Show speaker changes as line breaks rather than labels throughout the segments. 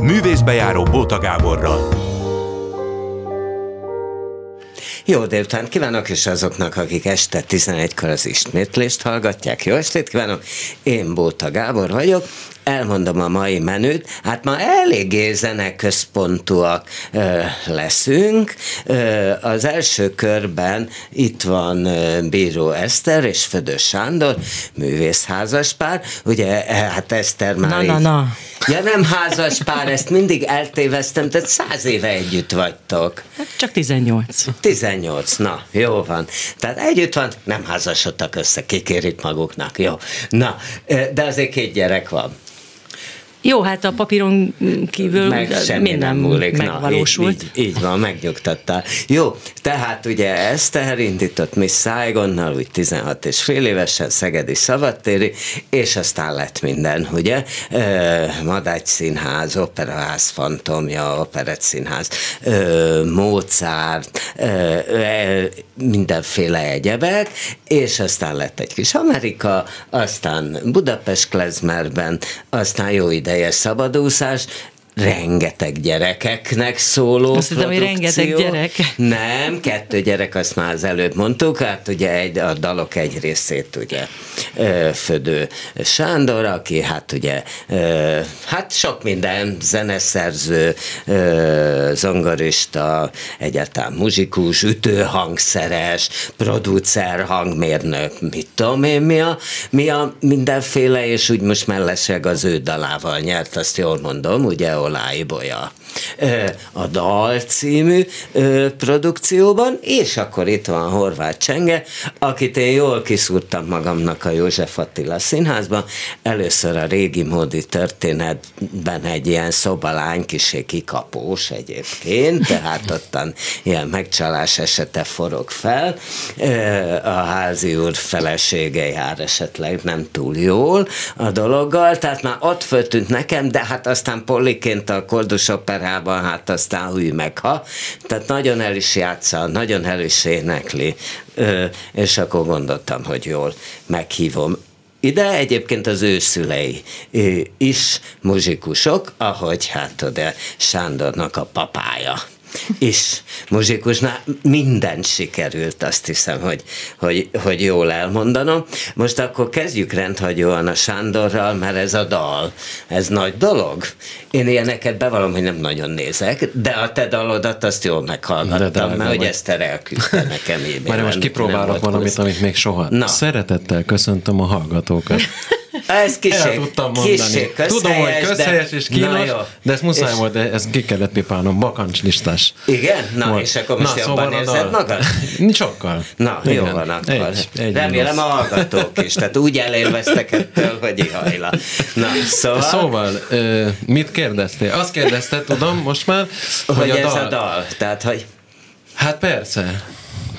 Művészbejáró Bóta Gáborral.
Jó délután kívánok, és azoknak, akik este 11-kor az ismétlést hallgatják. Jó estét kívánok! Én Bóta Gábor vagyok, elmondom a mai menüt, hát ma eléggé zeneközpontúak ö, leszünk. Ö, az első körben itt van ö, Bíró Eszter és Födő Sándor, művészházaspár. Ugye, e, hát Eszter már
Na,
így-
na, na.
Ja, nem házaspár, ezt mindig eltéveztem, tehát száz éve együtt vagytok.
Hát Csak 18.
18, na, jó van. Tehát együtt van, nem házasodtak össze, kikérik maguknak, jó. Na, de azért két gyerek van.
Jó, hát a papíron kívül
Meg
minden
nem múlik.
megvalósult.
Na, így, így, így van, megnyugtattál. Jó, tehát ugye Eszter indított Miss Saigonnal, úgy 16 és fél évesen, Szegedi Szabadtéri, és aztán lett minden, ugye? Madágy Színház, Operaház Fantomja, Operett Színház, Mozart, ö, mindenféle egyebek, és aztán lett egy kis Amerika, aztán Budapest Klezmerben, aztán jó ideje szabadúszás, rengeteg gyerekeknek szóló
Azt hittem, hogy rengeteg
produkció.
gyerek.
Nem, kettő gyerek, azt már az előbb mondtuk, hát ugye egy, a dalok egy részét ugye Födő Sándor, aki hát ugye hát sok minden, zeneszerző, zongorista, egyáltalán muzsikus, ütőhangszeres, producer, hangmérnök, mit tudom én, mi a, mi a mindenféle, és úgy most mellesleg az ő dalával nyert, azt jól mondom, ugye Ö, a Dal című produkcióban, és akkor itt van Horváth Csenge, akit én jól kiszúrtam magamnak a József Attila színházban. Először a régi módi történetben egy ilyen szobalány, kisé kikapós egyébként, tehát ottan ilyen megcsalás esete forog fel. A házi úr felesége jár esetleg nem túl jól a dologgal, tehát már ott föltűnt nekem, de hát aztán Polliként a Koldus operában, hát aztán hű meg ha. Tehát nagyon el is játsza, nagyon el is énekli, Ö, és akkor gondoltam, hogy jól meghívom. Ide egyébként az ő szülei is muzsikusok, ahogy hát oda Sándornak a papája is muzsikusnál mindent sikerült, azt hiszem, hogy, hogy, hogy jól elmondanom. Most akkor kezdjük rendhagyóan a Sándorral, mert ez a dal, ez nagy dolog. Én ilyeneket bevallom, hogy nem nagyon nézek, de a te dalodat azt jól
De
meghallgattam,
drága
mert hogy te elküldte nekem.
Már most kipróbálok valamit, amit még soha.
Na.
Szeretettel köszöntöm a hallgatókat.
Ez
El tudtam mondani. Tudom, hogy
közhelyes,
közhelyes és kínos,
jó.
de ezt muszáj
És-
volt, de ezt ki kellett pipálnom. Bakancs listás.
Igen? Na,
Volt.
és akkor most
Na,
jobban
szóval a
érzed
dal.
magad?
Sokkal.
Na, jó
Igen.
van akkor.
Egy, egy
Remélem a hallgatók is, tehát úgy elélveztek ettől, hogy ihajla. Na, szóval,
Szóval, mit kérdeztél? Azt kérdezted, tudom, most már,
hogy,
hogy,
ez a dal, tehát, hogy
Hát persze.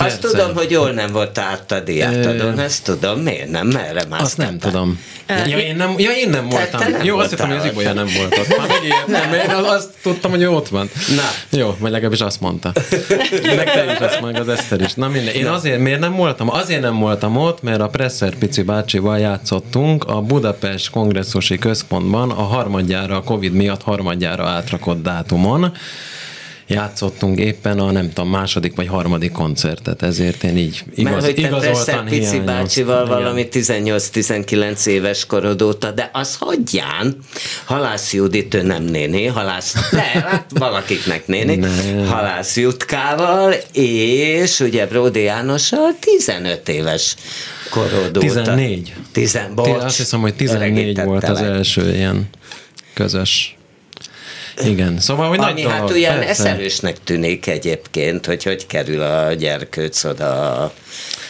Azt
persze.
tudom, hogy jól nem volt átadi átadón,
Ö,
ezt tudom, miért nem, merre mászkáltál?
Azt nem tudom. Ja, én nem, ja, én nem
te
voltam.
nem
Jó, azt hittem, hogy az. Ibolya nem volt ott. Már megijedtem, én az- azt tudtam, hogy ő ott van.
Na.
Jó, vagy legalábbis azt mondta. Meg te is azt meg az Eszter is. Na minden. Én azért, miért nem voltam? Azért nem voltam ott, mert a Presser Pici bácsival játszottunk a Budapest kongresszusi központban a harmadjára, a Covid miatt harmadjára átrakott dátumon játszottunk éppen a nem tudom, második vagy harmadik koncertet, ezért én így igaz,
Mert hogy te
igazoltan
Pici
hiányoztam.
bácsival
Igen.
valami 18-19 éves korod óta, de az hagyján, Halász Judit, ő nem néni, Halász, de hát valakiknek néni,
Nem.
Halász Jutkával, és ugye Bródi Jánossal 15 éves korod óta.
14.
Tizen,
Ti-
bocs,
Azt hiszem, hogy 14 volt az első ilyen közös. Igen, szóval, hogy nagy
Ami
dolog,
hát olyan
persze.
eszelősnek tűnik egyébként, hogy hogy kerül a gyerkőc oda.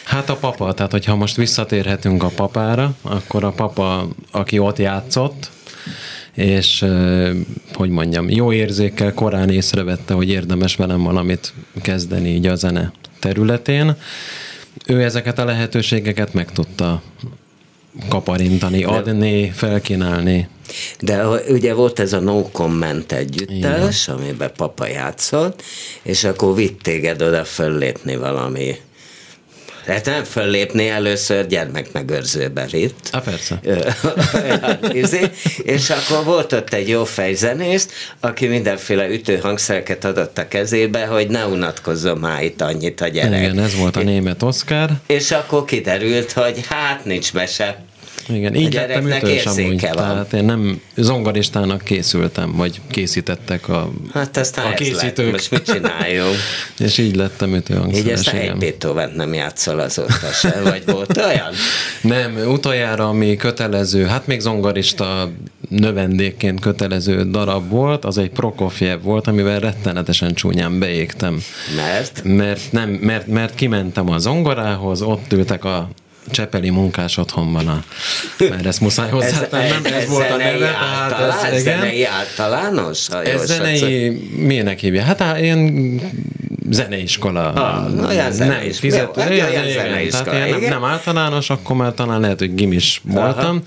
Hát a papa, tehát hogyha most visszatérhetünk a papára, akkor a papa, aki ott játszott, és hogy mondjam, jó érzékkel korán észrevette, hogy érdemes velem valamit kezdeni így a zene területén. Ő ezeket a lehetőségeket meg tudta kaparintani, adni, felkínálni.
De ugye volt ez a No Comment együttes, Igen. amiben papa játszott, és akkor vitt téged oda föllépni valami Tehát nem föllépni először gyermekmegőrzőbe itt.
Há, persze.
Izé, és akkor volt ott egy jó fejzenész, aki mindenféle ütőhangszereket adott a kezébe, hogy ne unatkozzon már itt annyit a gyerek.
Igen, ez volt a német Oscar.
És akkor kiderült, hogy hát nincs mese.
Igen,
A
így lettem
gyereknek érzéke van.
Tehát én nem zongoristának készültem, vagy készítettek a,
Hát aztán
a
ez lett.
készítők.
Most mit csináljunk?
És így lettem
Így
ütőhangszeres,
aztán egy
igen.
Beethoven nem játszol azóta se, vagy volt olyan?
Nem, utoljára, ami kötelező, hát még zongorista növendékként kötelező darab volt, az egy Prokofjev volt, amivel rettenetesen csúnyán beégtem.
Mert?
Mert, nem, mert, mert kimentem a zongorához, ott ültek a Csepeli munkás otthonban a, mert ezt muszáj hozzátennem, ez, ez, volt a neve,
általán,
ez, igen.
zenei általános? Ha
Ez zenei, milyenek hívja? Hát á, ilyen zeneiskola.
Ah, olyan zeneiskola. hát
igen,
olyan
igen,
zeneiskola,
Tehát nem, nem általános, akkor már talán lehet, hogy gimis voltam.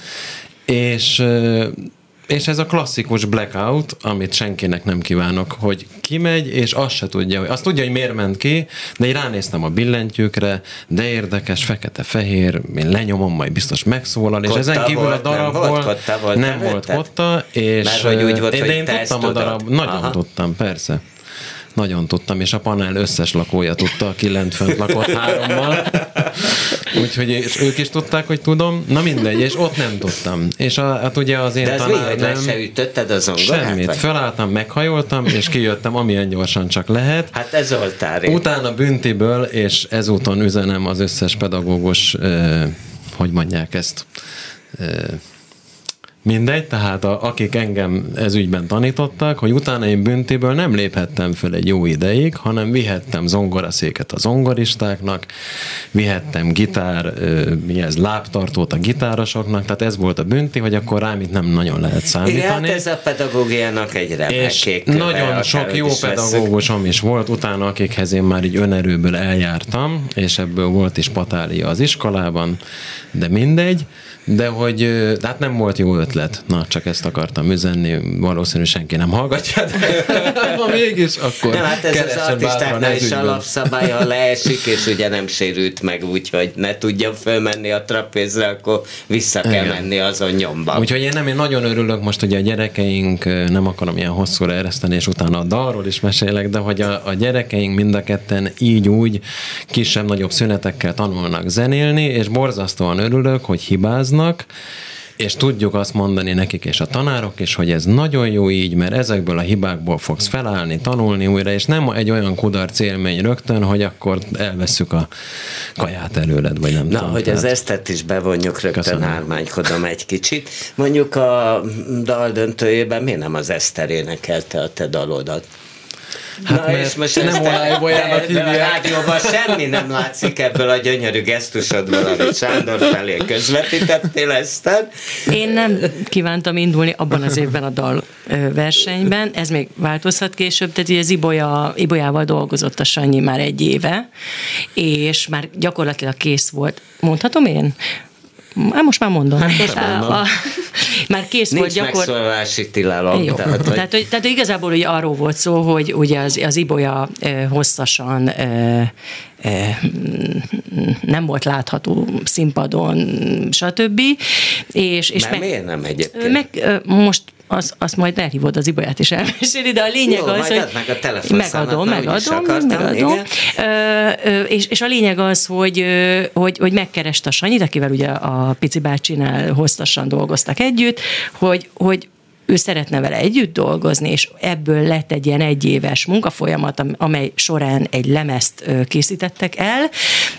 És ö, és ez a klasszikus blackout, amit senkinek nem kívánok, hogy kimegy, és azt se tudja, hogy azt tudja, hogy miért ment ki, de én ránéztem a billentyűkre, de érdekes, fekete-fehér, én lenyomom, majd biztos megszólal, és
Kotta
ezen kívül
volt,
a
nem
darabból
volt kotta, volt
nem volt kotta, és
Mert hogy úgy volt,
én,
hogy
de én tudtam a
tudod.
darab, nagyon
Aha.
tudtam, persze. Nagyon tudtam, és a panel összes lakója tudta, aki lent fönt lakott hárommal. Úgyhogy és ők is tudták, hogy tudom. Na mindegy, és ott nem tudtam. És a, hát ugye az én
De ez mi, hogy
tanárnőm...
se ütötted a zongorát?
Semmit.
vagy?
Felálltam, meghajoltam, és kijöttem, amilyen gyorsan csak lehet.
Hát ez Zoltár.
Utána büntiből, és ezúton üzenem az összes pedagógus, ö, hogy mondják ezt, ö, Mindegy, tehát a, akik engem ez ügyben tanítottak, hogy utána én büntiből nem léphettem föl egy jó ideig, hanem vihettem zongoraszéket a zongoristáknak, vihettem gitár, mi ez, lábtartót a gitárosoknak, tehát ez volt a bünti, hogy akkor rám itt nem nagyon lehet
Igen, hát
számítani.
ez a pedagógiának egy remek
És nagyon sok jó
is
pedagógusom is volt, utána akikhez én már így önerőből eljártam, és ebből volt is patália az iskolában, de mindegy, de hogy hát nem volt jó ötlet. Na, csak ezt akartam üzenni, valószínű senki nem hallgatja, de ha mégis, akkor
Nem, hát ez az artistáknál is alapszabály, ha leesik, és ugye nem sérült meg úgy, hogy ne tudjon fölmenni a trapézre, akkor vissza kell
Igen.
menni azon nyomba.
Úgyhogy én nem, én nagyon örülök most, hogy a gyerekeink, nem akarom ilyen hosszúra ereszteni, és utána a dalról is mesélek, de hogy a, a gyerekeink mind a ketten így úgy kisebb-nagyobb szünetekkel tanulnak zenélni, és borzasztóan örülök, hogy hibáznak, és tudjuk azt mondani nekik és a tanárok is, hogy ez nagyon jó így, mert ezekből a hibákból fogsz felállni, tanulni újra, és nem egy olyan kudarc élmény rögtön, hogy akkor elveszük a kaját előled, vagy nem
Na,
tudom.
hogy
tehát-
az esztet is bevonjuk, rögtön
Köszönöm.
ármánykodom egy kicsit. Mondjuk a dal döntőjében miért nem az Eszter énekelte a te dalodat?
Hát mert nem
Eszter-
Olály Bolyának
de- de A
hívják.
rádióban semmi nem látszik ebből a gyönyörű gesztusodból, amit Sándor felé közvetítettél, Eszter.
Én nem kívántam indulni abban az évben a dal versenyben, ez még változhat később, tehát ugye az Ibolya, Ibolyával dolgozott a Sanyi már egy éve, és már gyakorlatilag kész volt. Mondhatom én? Hát most már mondom. Hát
mondom.
A, már kész
Nincs
volt gyakorlatilag.
megszólalási tilalom.
Jó.
Tehát, hogy
Tehát, hogy, tehát igazából ugye arról volt szó, hogy ugye az, az Ibolya eh, hosszasan eh, nem volt látható színpadon, stb. És, és
Mert miért nem egyébként?
meg, most az, azt majd elhívod az Ibolyát is elmeséli, de a lényeg
Jó,
az, hogy
meg a telefonszámát,
megadom, megadom,
akartam,
megadom.
igen.
Ö, és, és a lényeg az, hogy, hogy, hogy megkereste a Sanyit, akivel ugye a Pici bácsinál hosszasan dolgoztak együtt, hogy, hogy ő szeretne vele együtt dolgozni, és ebből lett egy ilyen egyéves munkafolyamat, am- amely során egy lemezt készítettek el,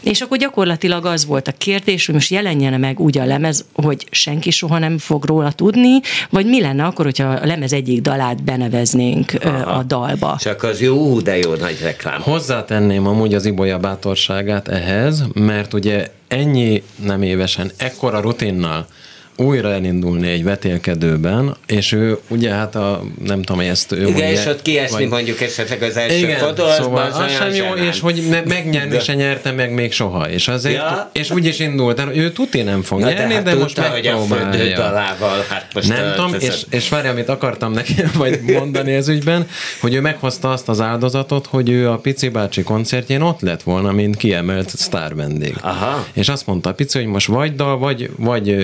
és akkor gyakorlatilag az volt a kérdés, hogy most jelenjen meg úgy a lemez, hogy senki soha nem fog róla tudni, vagy mi lenne akkor, hogyha a lemez egyik dalát beneveznénk ö, a dalba.
Csak az jó, de jó nagy reklám.
Hozzátenném amúgy az Ibolya bátorságát ehhez, mert ugye ennyi nem évesen, ekkora rutinnal, újra elindulni egy vetélkedőben, és ő ugye hát a, nem tudom, ezt ő
Igen,
mondja,
és ott kiesni vagy... mondjuk esetleg az első
igen,
fotó,
szóval az sem jó, és hogy ne, megnyerni de... se nyerte meg még soha, és azért, ja. és úgy is indult, tehát ő tuti nem fog Na, nyerni, de, hát de most megpróbálja. Hogy a
dalával, hát most
nem tudom, és, és várj, amit akartam neki vagy mondani ez ügyben, hogy ő meghozta azt az áldozatot, hogy ő a Pici bácsi koncertjén ott lett volna, mint kiemelt sztár vendég.
Aha.
És azt mondta a Pici, hogy most vagy dal, vagy, vagy,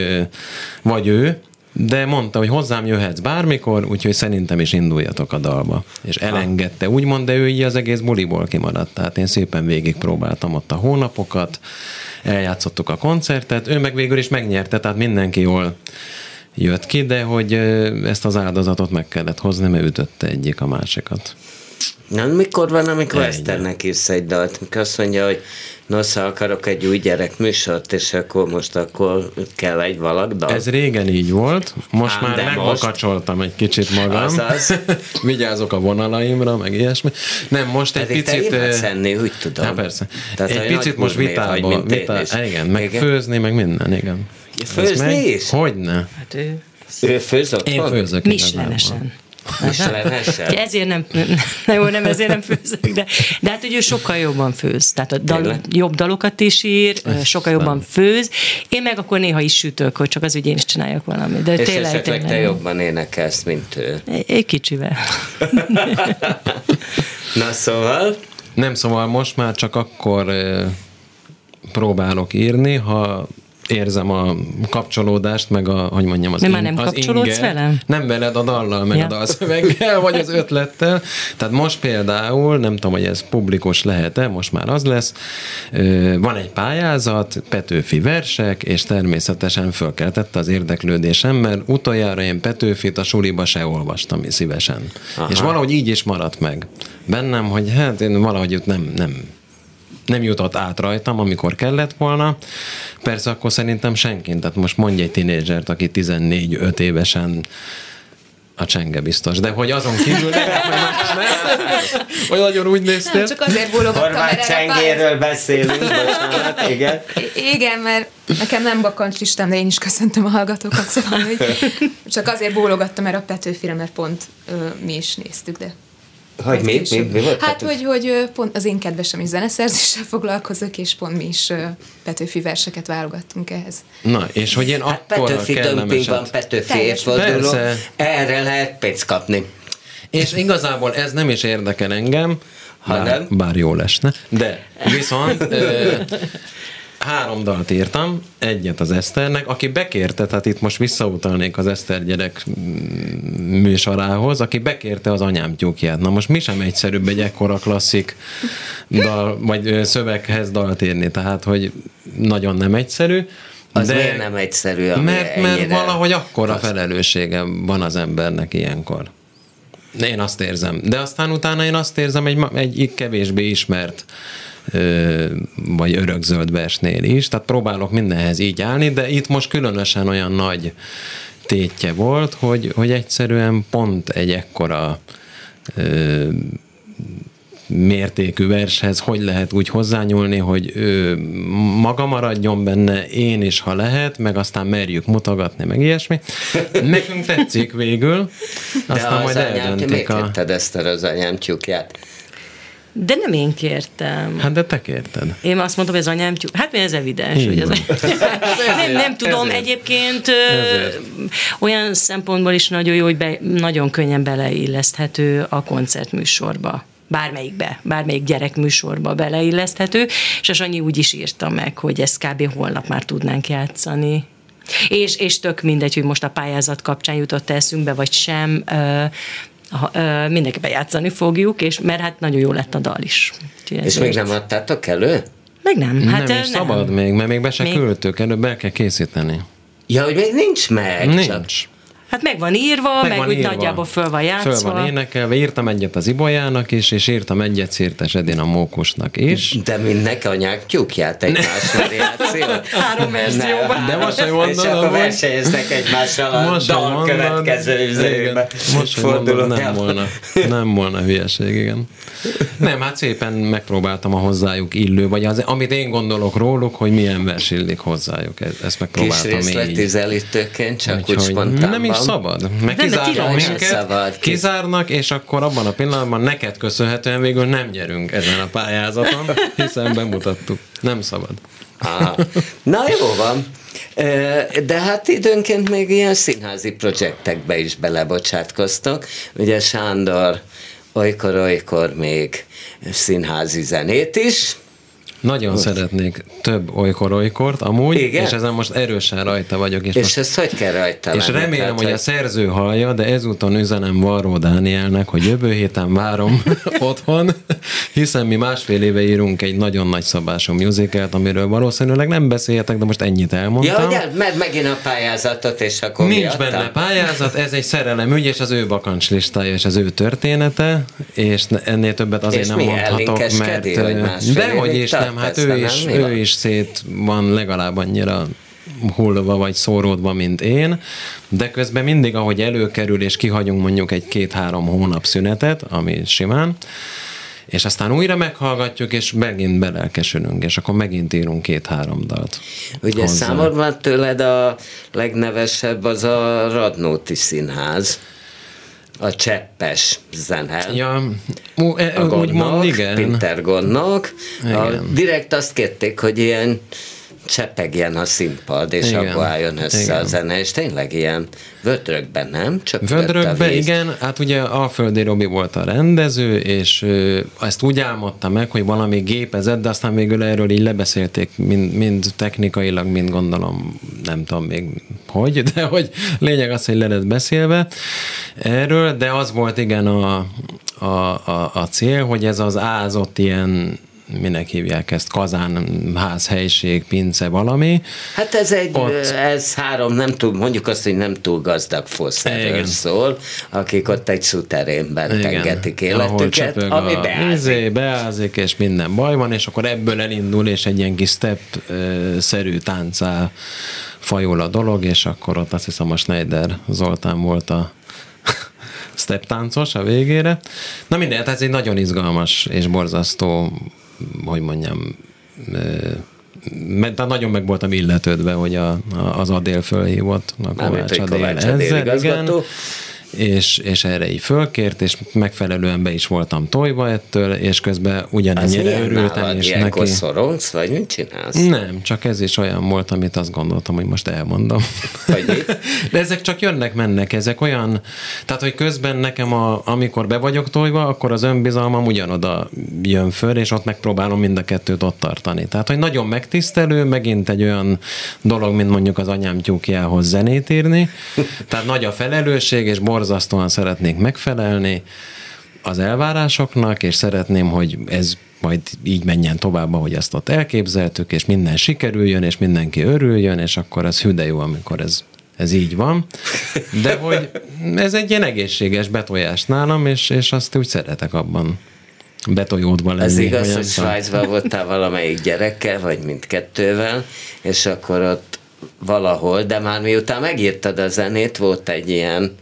vagy ő, de mondta, hogy hozzám jöhetsz bármikor, úgyhogy szerintem is induljatok a dalba. És elengedte, úgymond, de ő így az egész buliból kimaradt. Tehát én szépen végigpróbáltam ott a hónapokat, eljátszottuk a koncertet, ő meg végül is megnyerte, tehát mindenki jól jött ki, de hogy ezt az áldozatot meg kellett hozni, mert ütötte egyik a másikat.
Na, mikor van, amikor Westernnek is egy dalt? Mikor azt mondja, hogy nosza akarok egy új gyerek műsort, és akkor most akkor kell egy valak
Ez régen így volt, most Ám, már megmakacsoltam most... egy kicsit magam.
Azaz.
Vigyázok a vonalaimra, meg ilyesmi. Nem, most egy
Pedig
picit...
Te szenni, úgy tudom.
Na persze. Tehát egy picit most vitába, vitá, igen, meg igen. főzni, meg minden, igen.
Főzni meg, is?
Hogyne.
Hát ő...
Ő főz otthon?
Én főzök.
Mislenesen.
Mislenesen?
Ezért nem, na jó, nem ezért nem főzök, de, de hát, hogy ő sokkal jobban főz. Tehát a dal, jobb dalokat is ír, sokkal jobban főz. Én meg akkor néha is sütök, hogy csak az, hogy én is csináljak valamit. De
És
tényleg,
esetleg
tényleg,
te jobban énekelsz, mint ő.
Egy kicsivel.
Na szóval?
Nem, szóval most már csak akkor próbálok írni, ha érzem a kapcsolódást, meg a, hogy mondjam, az,
Mi már nem az kapcsolódsz inger. velem?
Nem veled a dallal, meg ja. a dalszöveggel, vagy az ötlettel. Tehát most például, nem tudom, hogy ez publikus lehet-e, most már az lesz, van egy pályázat, Petőfi versek, és természetesen fölkeltette az érdeklődésem, mert utoljára én Petőfit a suliba se olvastam szívesen. Aha. És valahogy így is maradt meg bennem, hogy hát én valahogy nem, nem nem jutott át rajtam, amikor kellett volna. Persze akkor szerintem senki, tehát most mondj egy tinédzsert, aki 14-5 évesen a csenge biztos, de hogy azon kívül nem, hogy más nem, hogy nagyon úgy néztél. Nem,
csak azért bólogattam,
Horváth csengéről beszélünk, bocsánat, igen.
Igen, mert nekem nem bakancs listám, de én is köszöntöm a hallgatókat, szóval hogy csak azért bólogattam, mert a Petőfire, mert pont ö, mi is néztük, de
hogy mi, mi, mi volt?
Hát, hogy, hogy pont az én kedvesem is zeneszerzéssel foglalkozok, és pont mi is Petőfi verseket válogattunk ehhez.
Na, és hogy én hát akkor
Petőfi dömping van, Petőfi évforduló, erre lehet pénzt kapni.
És igazából ez nem is érdekel engem, ha bár, nem. bár jó lesne, de viszont három dalt írtam, egyet az Eszternek, aki bekérte, tehát itt most visszautalnék az Eszter gyerek műsorához, aki bekérte az anyám tyúkját. Na most mi sem egyszerűbb egy ekkora klasszik dal, vagy szöveghez dalt írni, tehát hogy nagyon nem egyszerű.
Az de miért nem egyszerű?
Mert, mert valahogy akkora felelőssége van az embernek ilyenkor. Én azt érzem. De aztán utána én azt érzem egy, egy kevésbé ismert vagy örökzöld versnél is, tehát próbálok mindenhez így állni, de itt most különösen olyan nagy tétje volt, hogy, hogy egyszerűen pont egy ekkora ö, mértékű vershez hogy lehet úgy hozzányúlni, hogy ő maga maradjon benne, én is, ha lehet, meg aztán merjük mutogatni, meg ilyesmi. Nekünk tetszik végül, aztán
De
majd
az eldöntik a... Te ezt az anyám tyúkját?
De nem én kértem.
Hát de te kérted.
Én azt hogy ez anyám tyúk. Hát mi ez evidens, hogy ez nem, nem tudom, ezért. egyébként ezért. olyan szempontból is nagyon jó, hogy be, nagyon könnyen beleilleszthető a koncertműsorba bármelyikbe, bármelyik gyerekműsorba beleilleszthető, és a Sanyi úgy is írta meg, hogy ezt kb. holnap már tudnánk játszani. És, és tök mindegy, hogy most a pályázat kapcsán jutott eszünkbe, vagy sem, mindenképpen játszani fogjuk, és mert hát nagyon jó lett a dal is.
és még nem adtátok elő?
Meg nem. Hát
nem, és nem. szabad még, mert még be se még... küldtük, előbb el kell készíteni.
Ja, hogy még nincs meg.
Nincs.
Csak...
Hát meg van írva, meg,
Meg van
úgy
írva.
nagyjából föl van játszva.
Föl van énekelve, írtam egyet az Ibolyának is, és írtam egyet Szirtes Edina Mókusnak is.
De mindnek anyák tyúkját egymás.
Három verzióban.
De most, hogy
És
mondod,
akkor versenyeznek egymással a
Most,
dal
mondod,
következő üzébe.
Most, mondod, nem volna, nem volna hülyeség, igen. Nem, hát szépen megpróbáltam a hozzájuk illő, vagy az, amit én gondolok róluk, hogy milyen vers illik hozzájuk, e- ezt
Kis
megpróbáltam így.
részletüzelítőként, csak úgy spontánban.
nem is szabad. Meg
Nem,
kizárnak minket,
Szabad.
kizárnak, és akkor abban a pillanatban neked köszönhetően végül nem nyerünk ezen a pályázaton, hiszen bemutattuk. Nem szabad.
Aha. Na jó van. De hát időnként még ilyen színházi projektekbe is belebocsátkoztok. Ugye Sándor olykor-olykor még színházi zenét is.
Nagyon szeretnék több olykor-olykort, amúgy,
Igen?
és ezen most erősen rajta vagyok. És,
És
most
ezt hogy kell rajta
És
lenni?
remélem,
Tehát,
hogy a szerző hallja, de ezúton üzenem Varró Dánielnek, hogy jövő héten várom otthon, hiszen mi másfél éve írunk egy nagyon nagy szabású musicalt, amiről valószínűleg nem beszélhetek, de most ennyit
Ja,
elmondtam.
hogy el- mert megint a pályázatot, és akkor
Nincs
miatta?
benne pályázat, ez egy szerelemügy, és az ő bakancslistája, és az ő története, és ennél többet azért
És
nem mondhatok, mert...
ellinkeskedi, hogy
is
tart
nem, hát ő
nem?
is, ő is szét van legalább annyira hullva vagy szóródva, mint én, de közben mindig, ahogy előkerül, és kihagyunk mondjuk egy két-három hónap szünetet, ami simán, és aztán újra meghallgatjuk, és megint belelkesülünk, és akkor megint írunk két-három dalt.
Ugye
hozzá.
számomra tőled a legnevesebb az a Radnóti Színház, a cseppes zene.
Ja, ú, e,
a
úgymond
gondnok,
igen.
Pinter gondnok. A,
Igen.
direkt azt kérték, hogy ilyen csepegjen a színpad, és
Igen.
akkor álljon össze
Igen.
a zene, és tényleg ilyen vödrökben, nem? Csak
Vödrökbe, igen, hát ugye Alföldi Robi volt a rendező, és ő ezt úgy álmodta meg, hogy valami gépezett, de aztán végül erről így lebeszélték, mind, mind technikailag, mind gondolom, nem tudom még hogy, de hogy lényeg az, hogy le lett beszélve erről, de az volt igen a, a, a, a cél, hogy ez az ázott ilyen minek hívják ezt, kazán, házhelység, pince, valami.
Hát ez egy,
Ott-
ez három, nem túl, mondjuk azt, hogy nem túl gazdag foszterről
Igen.
szól, akik ott egy szuterénben tengetik
ahol
életüket, ami
a
beázik.
izé, beázik, és minden baj van, és akkor ebből elindul, és egy ilyen kis step-szerű táncá fajul a dolog, és akkor ott azt hiszem a Schneider Zoltán volt a step táncos a végére. Na minden, hát ez egy nagyon izgalmas és borzasztó, hogy mondjam, mert nagyon meg voltam illetődve, hogy a, a, az Adél fölhívott, a Kovács Adél
Kovács Adél
ezzel, igen,
igazgató.
És, és erre így fölkért, és megfelelően be is voltam tojva ettől, és közben ugyanennyire örültem
nálad? Ilyenkor
neki.
szorongsz, vagy mit csinálsz?
Nem, csak ez is olyan volt, amit azt gondoltam, hogy most elmondom.
Mi?
De ezek csak jönnek, mennek, ezek olyan, tehát hogy közben nekem, a, amikor be vagyok tojva, akkor az önbizalmam ugyanoda jön föl, és ott megpróbálom mind a kettőt ott tartani. Tehát, hogy nagyon megtisztelő, megint egy olyan dolog, mint mondjuk az anyám tyúkjához zenét írni. Tehát nagy a felelősség, és borzasztóan szeretnék megfelelni az elvárásoknak, és szeretném, hogy ez majd így menjen tovább, ahogy ezt ott elképzeltük, és minden sikerüljön, és mindenki örüljön, és akkor ez hű de jó, amikor ez, ez így van. De hogy ez egy ilyen egészséges betojás nálam, és, és azt úgy szeretek abban betojódva lenni.
Ez igaz, hogy. Svájcban voltál valamelyik gyerekkel, vagy mindkettővel, és akkor ott valahol, de már miután megírtad a zenét, volt egy ilyen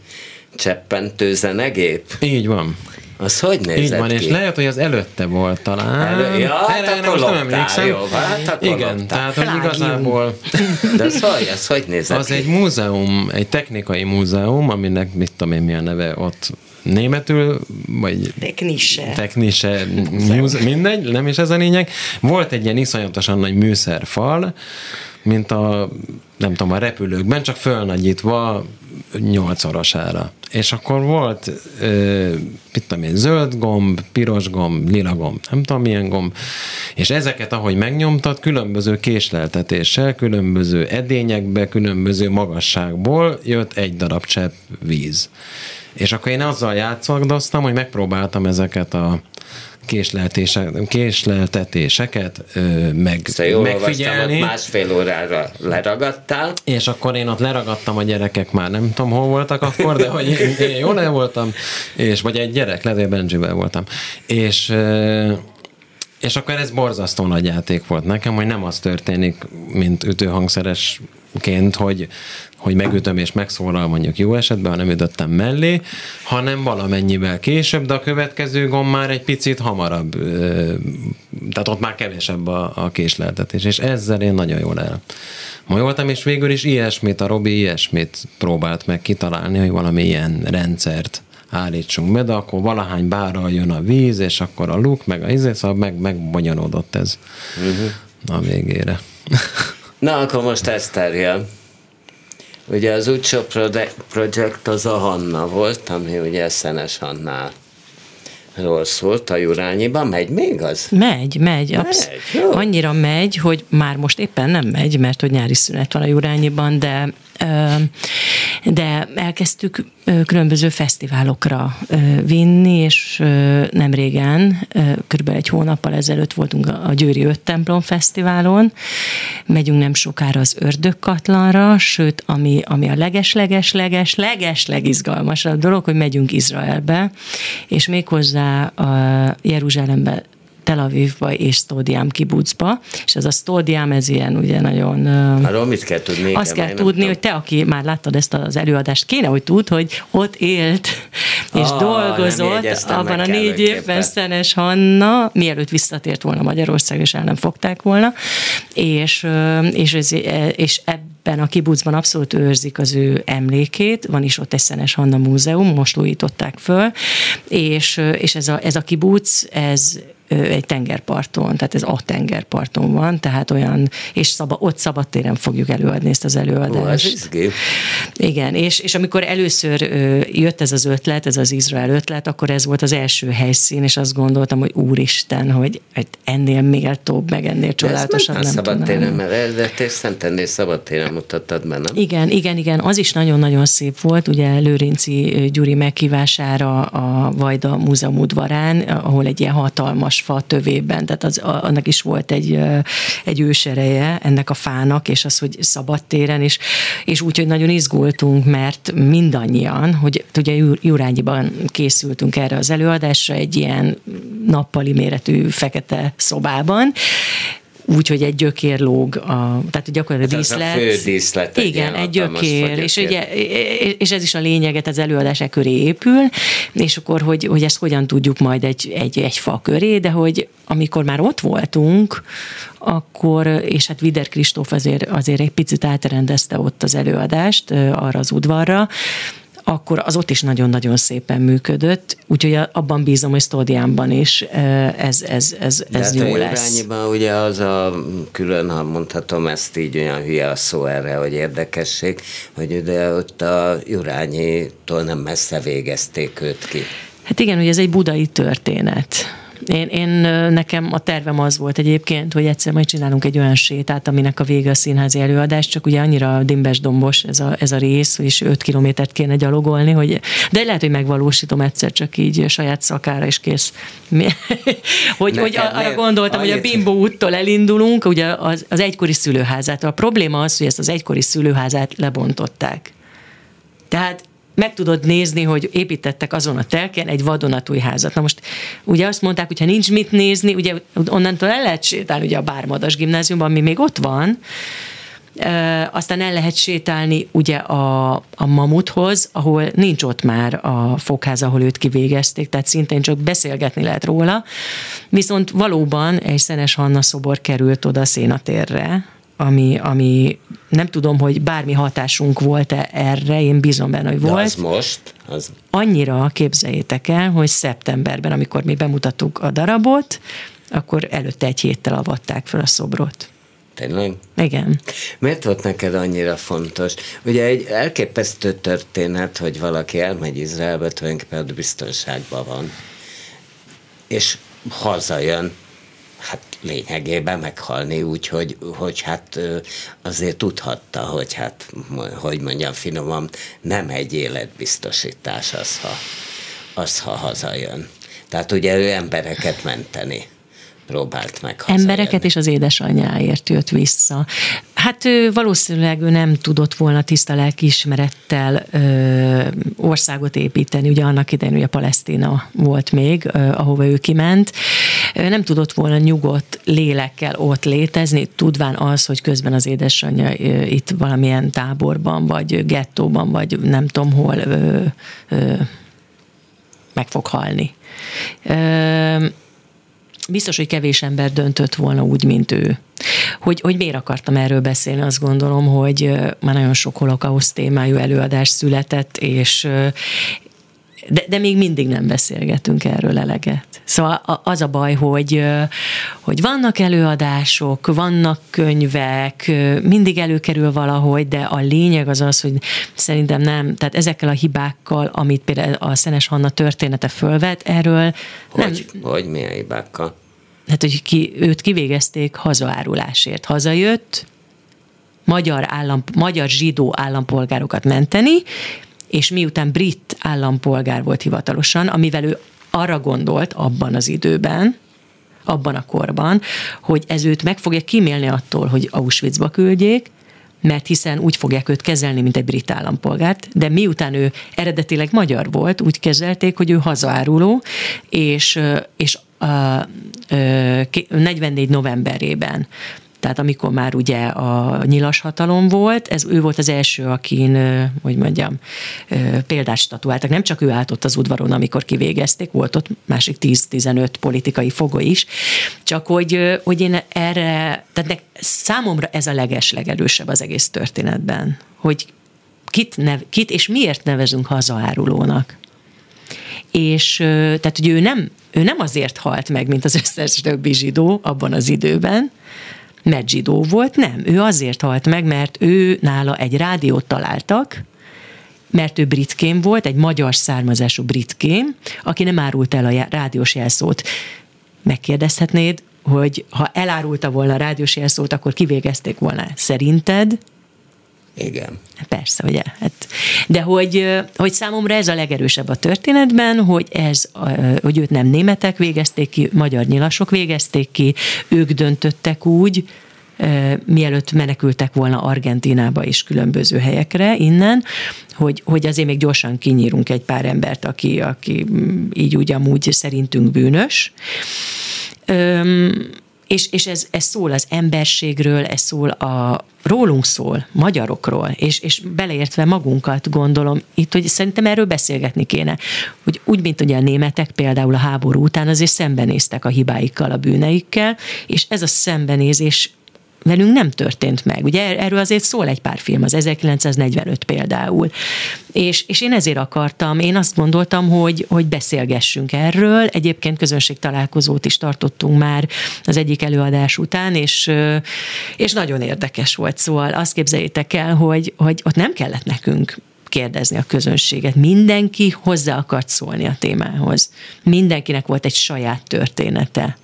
cseppentő zenegép.
Így van.
Az hogy nézett
Így van,
ki?
és lehet, hogy az előtte volt talán.
Elő- ja, hát
Erre
akkor
most nem emlékszem.
jó, hát akkor
Igen,
loptál.
tehát hogy igazából
De az hogy, az hogy nézett
Az
ki?
egy múzeum, egy technikai múzeum, aminek mit tudom én mi a neve ott németül, vagy
Technisse.
technise, muse, mindegy, nem is ez a lényeg. Volt egy ilyen iszonyatosan nagy műszerfal, mint a, nem tudom, a repülőkben, csak fölnagyítva nyolcszorosára. És akkor volt, ö, mit tudom én, zöld gomb, piros gomb, lila gomb, nem tudom milyen gomb, és ezeket, ahogy megnyomtad, különböző késleltetéssel, különböző edényekbe, különböző magasságból jött egy darab csepp víz. És akkor én azzal játszagdoztam, hogy megpróbáltam ezeket a késleltetéseket ö, meg,
Szóval
megfigyelni.
olvastam, másfél órára leragadtál.
És akkor én ott leragadtam, a gyerekek már nem tudom, hol voltak akkor, de hogy én, én jól el voltam, és vagy egy gyerek, lehet, hogy Benjivel voltam. És ö, és akkor ez borzasztó nagy játék volt nekem, hogy nem az történik, mint ütőhangszeresként, hogy, hogy megütöm és megszólal mondjuk jó esetben, ha nem ütöttem mellé, hanem valamennyivel később, de a következő gomb már egy picit hamarabb, tehát ott már kevesebb a, a késleltetés, és ezzel én nagyon jól el majoltam, és végül is ilyesmit, a Robi ilyesmit próbált meg kitalálni, hogy valami ilyen rendszert állítsunk be, de akkor valahány bárral jön a víz, és akkor a luk, meg a izé, szóval meg, megbonyolódott ez uh-huh. a végére.
Na, akkor most Eszter jön. Ugye az Utso Project az a Hanna volt, ami ugye Szenes Hannál ról szólt a Jurányiban. Megy még az?
Megy, megy. Absz-
Megy, jó.
annyira megy, hogy már most éppen nem megy, mert hogy nyári szünet van a Jurányiban, de de elkezdtük különböző fesztiválokra vinni, és nem régen, körülbelül egy hónappal ezelőtt voltunk a Győri Öt Templom Fesztiválon, megyünk nem sokára az Ördögkatlanra, sőt, ami, ami a leges-leges-leges, leges-legizgalmasabb dolog, hogy megyünk Izraelbe, és méghozzá a Jeruzsálembe Tel Avivba és Stódiám kibucba, és ez a Stódiám, ez ilyen ugye nagyon...
Arról mit kell tudni?
azt kell tudni, hogy te, aki már láttad ezt az előadást, kéne, hogy tud, hogy ott élt és
nem
dolgozott abban a négy évben Szenes Hanna, mielőtt visszatért volna Magyarország, és el nem fogták volna, és, és, ez, és ebben a kibucban abszolút őrzik az ő emlékét, van is ott egy Szenes Hanna múzeum, most újították föl, és, és ez, a, ez a kibuc, ez egy tengerparton, tehát ez a tengerparton van, tehát olyan, és szaba, ott szabadtéren fogjuk előadni ezt az előadást. Igen, és, és amikor először jött ez az ötlet, ez az Izrael ötlet, akkor ez volt az első helyszín, és azt gondoltam, hogy úristen, hogy, ennél méltóbb, meg ennél csodálatosabb
nem szabadtéren, mert eredetés Szentendés szabadtéren mutattad be, nem?
Igen, igen, igen, az is nagyon-nagyon szép volt, ugye Lőrinci Gyuri meghívására a Vajda Múzeum udvarán, ahol egy ilyen hatalmas fa tövében, tehát az, annak is volt egy, egy ősereje ennek a fának, és az, hogy szabadtéren, és, és úgy, hogy nagyon izgultunk, mert mindannyian, hogy ugye Jurányiban készültünk erre az előadásra, egy ilyen nappali méretű fekete szobában, úgyhogy egy gyökér lóg, a, tehát gyakorlatilag
Ez az a
díszlet.
fő díszlet,
Igen, egy
hatalmas
gyökér, és, ugye, és ez is a lényeget, az előadás e köré épül, és akkor, hogy, hogy ezt hogyan tudjuk majd egy, egy, egy fa köré, de hogy amikor már ott voltunk, akkor, és hát Vider Kristóf azért, azért egy picit átrendezte ott az előadást arra az udvarra, akkor az ott is nagyon-nagyon szépen működött, úgyhogy abban bízom, hogy Stódiánban is ez, ez, ez,
De
ez
hát
jó
a
lesz.
Ugye az a külön, ha mondhatom ezt így, olyan hülye a szó erre, hogy érdekesség, hogy ugye ott a Jurányitól nem messze végezték őt ki.
Hát igen, hogy ez egy budai történet. Én, én nekem a tervem az volt egyébként, hogy egyszer majd csinálunk egy olyan sétát, aminek a vége a színházi előadás, csak ugye annyira dimbes-dombos ez a, ez a rész, és 5 kilométert kéne gyalogolni, hogy, de lehet, hogy megvalósítom egyszer, csak így saját szakára is kész. Hogy, hogy
Neked
arra
miért?
gondoltam, hogy a
Annyit-
Bimbo úttól elindulunk, ugye az, az egykori szülőházától. A probléma az, hogy ezt az egykori szülőházát lebontották. Tehát meg tudod nézni, hogy építettek azon a telken egy vadonatúj házat. Na most ugye azt mondták, hogy ha nincs mit nézni, ugye onnantól el lehet sétálni ugye a Bármadas gimnáziumban, ami még ott van, aztán el lehet sétálni ugye a, a Mamuthoz, ahol nincs ott már a fogház, ahol őt kivégezték, tehát szintén csak beszélgetni lehet róla. Viszont valóban egy Szenes Hanna szobor került oda a szénatérre, ami, ami nem tudom, hogy bármi hatásunk volt-e erre, én bízom benne, hogy
De
volt
az most, az
annyira képzeljétek el, hogy szeptemberben, amikor mi bemutattuk a darabot, akkor előtte egy héttel avatták fel a szobrot.
tényleg?
Igen.
Miért volt neked annyira fontos? Ugye egy elképesztő történet, hogy valaki elmegy Izraelbe, tulajdonképpen biztonságban van, és hazajön, hát lényegében meghalni úgy, hogy, hát azért tudhatta, hogy hát, hogy mondjam finoman, nem egy életbiztosítás az, ha, az, ha hazajön. Tehát ugye ő embereket menteni próbált meg
Embereket és az édesanyjáért jött vissza. Hát ő, valószínűleg ő nem tudott volna tiszta lelkiismerettel ö, országot építeni, ugye annak idején ugye Palesztina volt még, ö, ahova ő kiment. Ö, nem tudott volna nyugodt lélekkel ott létezni, tudván az, hogy közben az édesanyja ö, itt valamilyen táborban, vagy gettóban, vagy nem tudom hol ö, ö, meg fog halni. Ö, biztos, hogy kevés ember döntött volna úgy, mint ő. Hogy, hogy miért akartam erről beszélni, azt gondolom, hogy már nagyon sok holokauszt témájú előadás született, és de, de még mindig nem beszélgetünk erről eleget. Szóval az a baj, hogy, hogy vannak előadások, vannak könyvek, mindig előkerül valahogy, de a lényeg az az, hogy szerintem nem, tehát ezekkel a hibákkal, amit például a Szenes Hanna története fölvet, erről
hogy, nem... Hogy milyen hibákkal?
Hát, hogy ki, őt kivégezték hazaárulásért. Hazajött, magyar, állam, magyar zsidó állampolgárokat menteni, és miután brit állampolgár volt hivatalosan, amivel ő arra gondolt abban az időben, abban a korban, hogy ez őt meg fogja kimélni attól, hogy Auschwitzba küldjék, mert hiszen úgy fogják őt kezelni, mint egy brit állampolgárt, de miután ő eredetileg magyar volt, úgy kezelték, hogy ő hazaáruló, és, és a, a 44 novemberében tehát amikor már ugye a nyilas hatalom volt, ez ő volt az első, akin, hogy mondjam, példát statuáltak. Nem csak ő állt ott az udvaron, amikor kivégezték, volt ott másik 10-15 politikai fogoly is, csak hogy, hogy én erre, tehát számomra ez a leges, legerősebb az egész történetben, hogy kit, nev, kit és miért nevezünk hazaárulónak. És tehát, hogy ő nem, ő nem azért halt meg, mint az összes többi zsidó abban az időben, mert zsidó volt, nem. Ő azért halt meg, mert ő nála egy rádiót találtak, mert ő britkém volt, egy magyar származású britkém, aki nem árult el a rádiós jelszót. Megkérdezhetnéd, hogy ha elárulta volna a rádiós jelszót, akkor kivégezték volna. Szerinted
igen.
Persze, ugye? Hát, de hogy, hogy számomra ez a legerősebb a történetben, hogy, ez, hogy őt nem németek végezték ki, magyar nyilasok végezték ki, ők döntöttek úgy, mielőtt menekültek volna Argentinába és különböző helyekre innen, hogy, hogy azért még gyorsan kinyírunk egy pár embert, aki, aki így úgy amúgy szerintünk bűnös. Öm, és, és ez, ez szól az emberségről, ez szól a, rólunk szól, magyarokról, és, és beleértve magunkat gondolom itt, hogy szerintem erről beszélgetni kéne, hogy úgy, mint ugye a németek például a háború után azért szembenéztek a hibáikkal, a bűneikkel, és ez a szembenézés velünk nem történt meg. Ugye erről azért szól egy pár film, az 1945 például. És, és én ezért akartam, én azt gondoltam, hogy, hogy beszélgessünk erről. Egyébként közönség találkozót is tartottunk már az egyik előadás után, és, és nagyon érdekes volt. Szóval azt képzeljétek el, hogy, hogy ott nem kellett nekünk kérdezni a közönséget. Mindenki hozzá akart szólni a témához. Mindenkinek volt egy saját története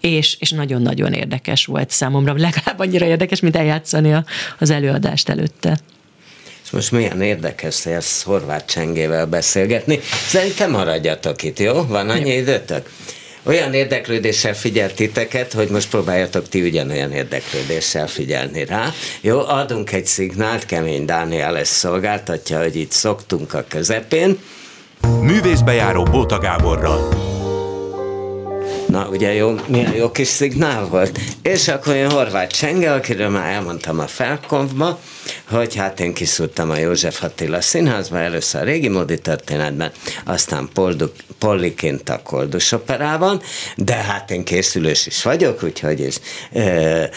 és, és nagyon-nagyon érdekes volt számomra, legalább annyira érdekes, mint eljátszani a, az előadást előtte.
És most milyen érdekes lesz Horváth Csengével beszélgetni. Szerintem maradjatok itt, jó? Van annyi jó. időtök? Olyan érdeklődéssel figyelt titeket, hogy most próbáljatok ti ugyanolyan érdeklődéssel figyelni rá. Jó, adunk egy szignált, Kemény Dániel ezt szolgáltatja, hogy itt szoktunk a közepén.
Művészbejáró Bóta Gáborral.
Na, ugye jó, milyen jó kis szignál volt. És akkor én Horváth Csenge, akiről már elmondtam a felkonfba, hogy hát én kiszúrtam a József Attila színházba, először a régi módi történetben, aztán Polliként a Koldus operában, de hát én készülős is vagyok, úgyhogy is e,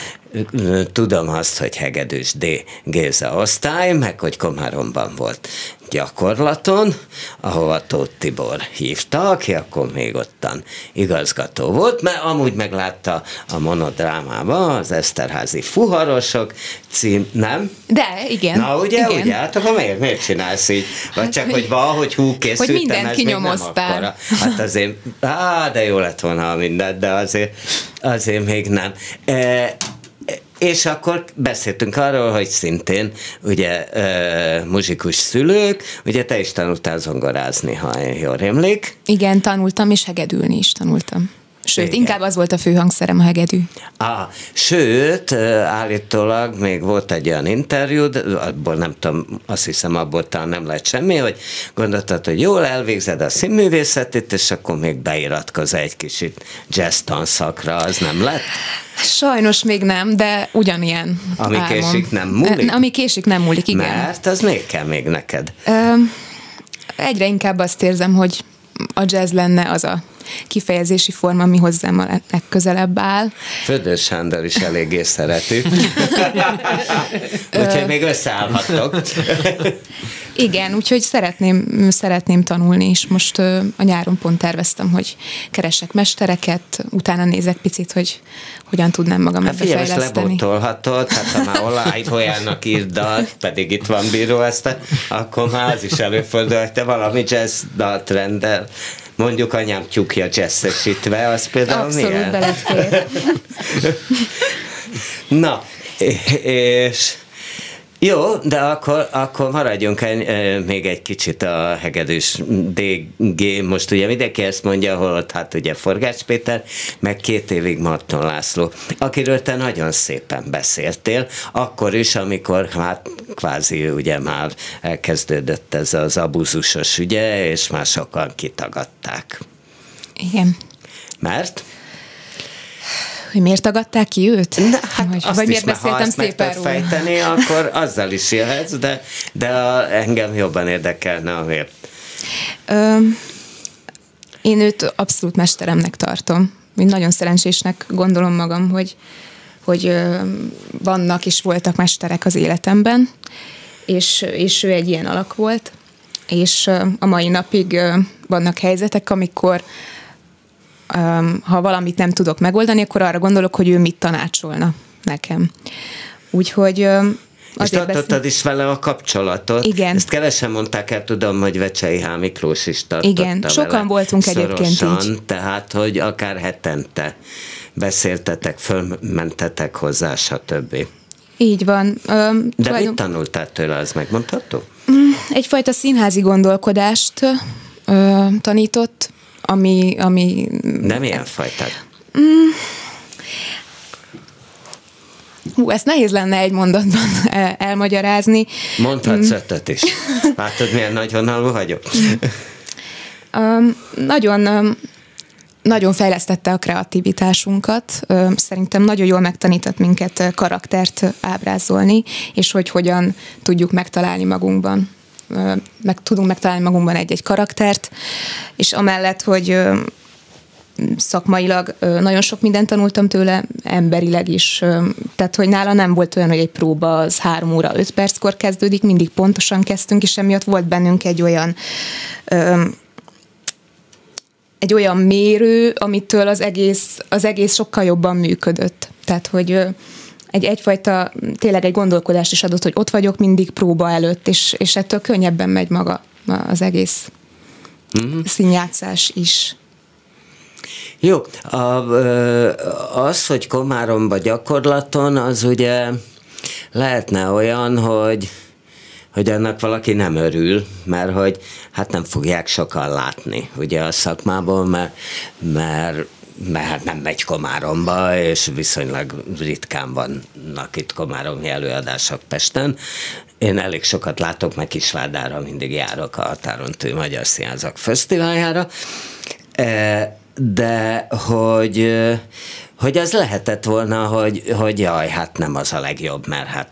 tudom azt, hogy Hegedűs D. Géza osztály, meg hogy Komáromban volt gyakorlaton, ahova Tóth Tibor hívta, aki akkor még ottan igazgató volt, mert amúgy meglátta a monodrámába az Eszterházi fuharosok cím, nem?
De, igen.
Na ugye, igen. ugye, hát akkor miért, miért csinálsz így? Vagy hát, csak, hogy valahogy hú készültem,
hogy mindent kinyomoztál.
Hát azért, á, de jó lett volna, ha mindent, de azért, azért még nem. E, és akkor beszéltünk arról, hogy szintén ugye uh, muzsikus szülők, ugye te is tanultál zongorázni, ha jól rémlik.
Igen, tanultam, és hegedülni is tanultam. Sőt,
Igen.
inkább az volt a fő hangszerem, a hegedű.
Ah, sőt, állítólag még volt egy olyan interjú, de abból nem tudom, azt hiszem abból talán nem lett semmi, hogy gondoltad, hogy jól elvégzed a színművészetét, és akkor még beiratkozz egy kicsit jazz tanszakra, az nem lett?
Sajnos még nem, de ugyanilyen
Ami
álmom.
késik, nem múlik?
Ami késik, nem múlik, igen.
Mert az még kell még neked.
Ö, egyre inkább azt érzem, hogy a jazz lenne az a kifejezési forma, ami hozzám a legközelebb áll.
Födör Sándor is eléggé szereti. Úgyhogy még összeállhattok.
Igen, úgyhogy szeretném, szeretném tanulni, és most a nyáron pont terveztem, hogy keresek mestereket, utána nézek picit, hogy hogyan tudnám magam
Hát figyelj,
fejleszteni.
lebotolhatod, hát ha már Olajtójának írt dalt, pedig itt van bíró ezt, akkor már az is előfordul, hogy te valami jazz dalt rendel. Mondjuk anyám tyúkja jazzesítve, az például
Abszolút
milyen?
belefér.
Na, és jó, de akkor, akkor maradjunk eh, még egy kicsit a hegedűs DG. Most ugye mindenki ezt mondja, holott hát ugye Forgács Péter, meg két évig Marton László, akiről te nagyon szépen beszéltél, akkor is, amikor hát kvázi ugye már elkezdődött ez az abuzusos ügye, és már sokan kitagadták.
Igen.
Mert?
Hogy miért tagadták ki őt?
Na, hát
vagy,
azt
vagy
is,
miért
mert ha
beszéltem
azt
szépen róla?
fejteni, akkor azzal is jöhetsz, de, de a, engem jobban érdekelne a miért.
Én őt abszolút mesteremnek tartom. Én nagyon szerencsésnek gondolom magam, hogy, hogy vannak és voltak mesterek az életemben, és, és ő egy ilyen alak volt, és a mai napig vannak helyzetek, amikor ha valamit nem tudok megoldani, akkor arra gondolok, hogy ő mit tanácsolna nekem. Úgyhogy
És tartottad
beszél-
is vele a kapcsolatot.
Igen.
Ezt kevesen mondták el, tudom, hogy Vecsei H. Miklós is tartotta
Igen, sokan
vele
voltunk egyébként
szorosan,
így.
Tehát, hogy akár hetente beszéltetek, fölmentetek hozzá, stb.
Így van. Ö,
De
tulajdon-
mit tanultál tőle, az megmondható?
egyfajta színházi gondolkodást ö, tanított, ami, ami
De milyen fajtát?
hú, ezt nehéz lenne egy mondatban el- elmagyarázni.
Mondhatsz ötöt is. Látod, milyen nagyvonalú vagyok?
Um, nagyon um, nagyon fejlesztette a kreativitásunkat. Ö, Szerintem nagyon jól megtanított minket karaktert ábrázolni, és hogy hogyan tudjuk megtalálni magunkban. Meg tudunk megtalálni magunkban egy-egy karaktert, és amellett, hogy szakmailag nagyon sok mindent tanultam tőle, emberileg is. Tehát, hogy nála nem volt olyan, hogy egy próba az három óra, öt perckor kezdődik, mindig pontosan kezdtünk, és emiatt volt bennünk egy olyan egy olyan mérő, amitől az egész, az egész sokkal jobban működött. Tehát, hogy egy egyfajta, tényleg egy gondolkodást is adott, hogy ott vagyok mindig próba előtt, és, és ettől könnyebben megy maga az egész mm-hmm. színjátszás is.
Jó, a, az, hogy Komáromba gyakorlaton, az ugye lehetne olyan, hogy hogy annak valaki nem örül, mert hogy hát nem fogják sokan látni ugye a szakmából, mert, mert mert nem megy Komáromba, és viszonylag ritkán vannak itt komáromi előadások Pesten. Én elég sokat látok, meg Kisvárdára mindig járok a határon túl Magyar Színházak Fesztiváljára, E, de hogy, e, hogy az lehetett volna, hogy, hogy jaj, hát nem az a legjobb, mert hát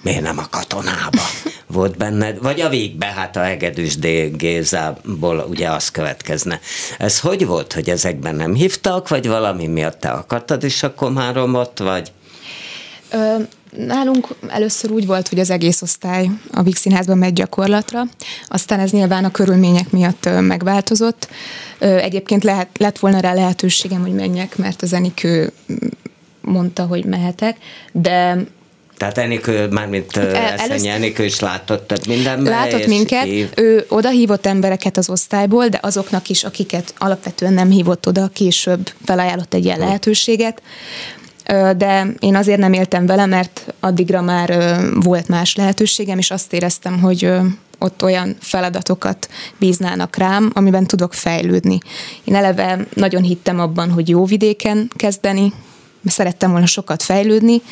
miért nem a katonába volt benned, vagy a végbe, hát a Hegedűs D. Gézából ugye az következne. Ez hogy volt, hogy ezekben nem hívtak, vagy valami miatt te akartad is a komáromot, vagy?
Ö, nálunk először úgy volt, hogy az egész osztály a Víg Színházban megy gyakorlatra, aztán ez nyilván a körülmények miatt megváltozott. Egyébként lehet, lett volna rá lehetőségem, hogy menjek, mert a zenikő mm, mondta, hogy mehetek, de
Tehát Enikő, mármint Eszenyi
először-
Enikő is látott több mindenben.
látott minket,
hív-
ő oda hívott embereket az osztályból, de azoknak is, akiket alapvetően nem hívott oda, később felajánlott egy ilyen lehetőséget. de én azért nem éltem vele, mert addigra már volt más lehetőségem, és azt éreztem, hogy ott olyan feladatokat bíznának rám, amiben tudok fejlődni. Én eleve nagyon hittem abban, hogy jó vidéken kezdeni, szerettem volna sokat fejlődni,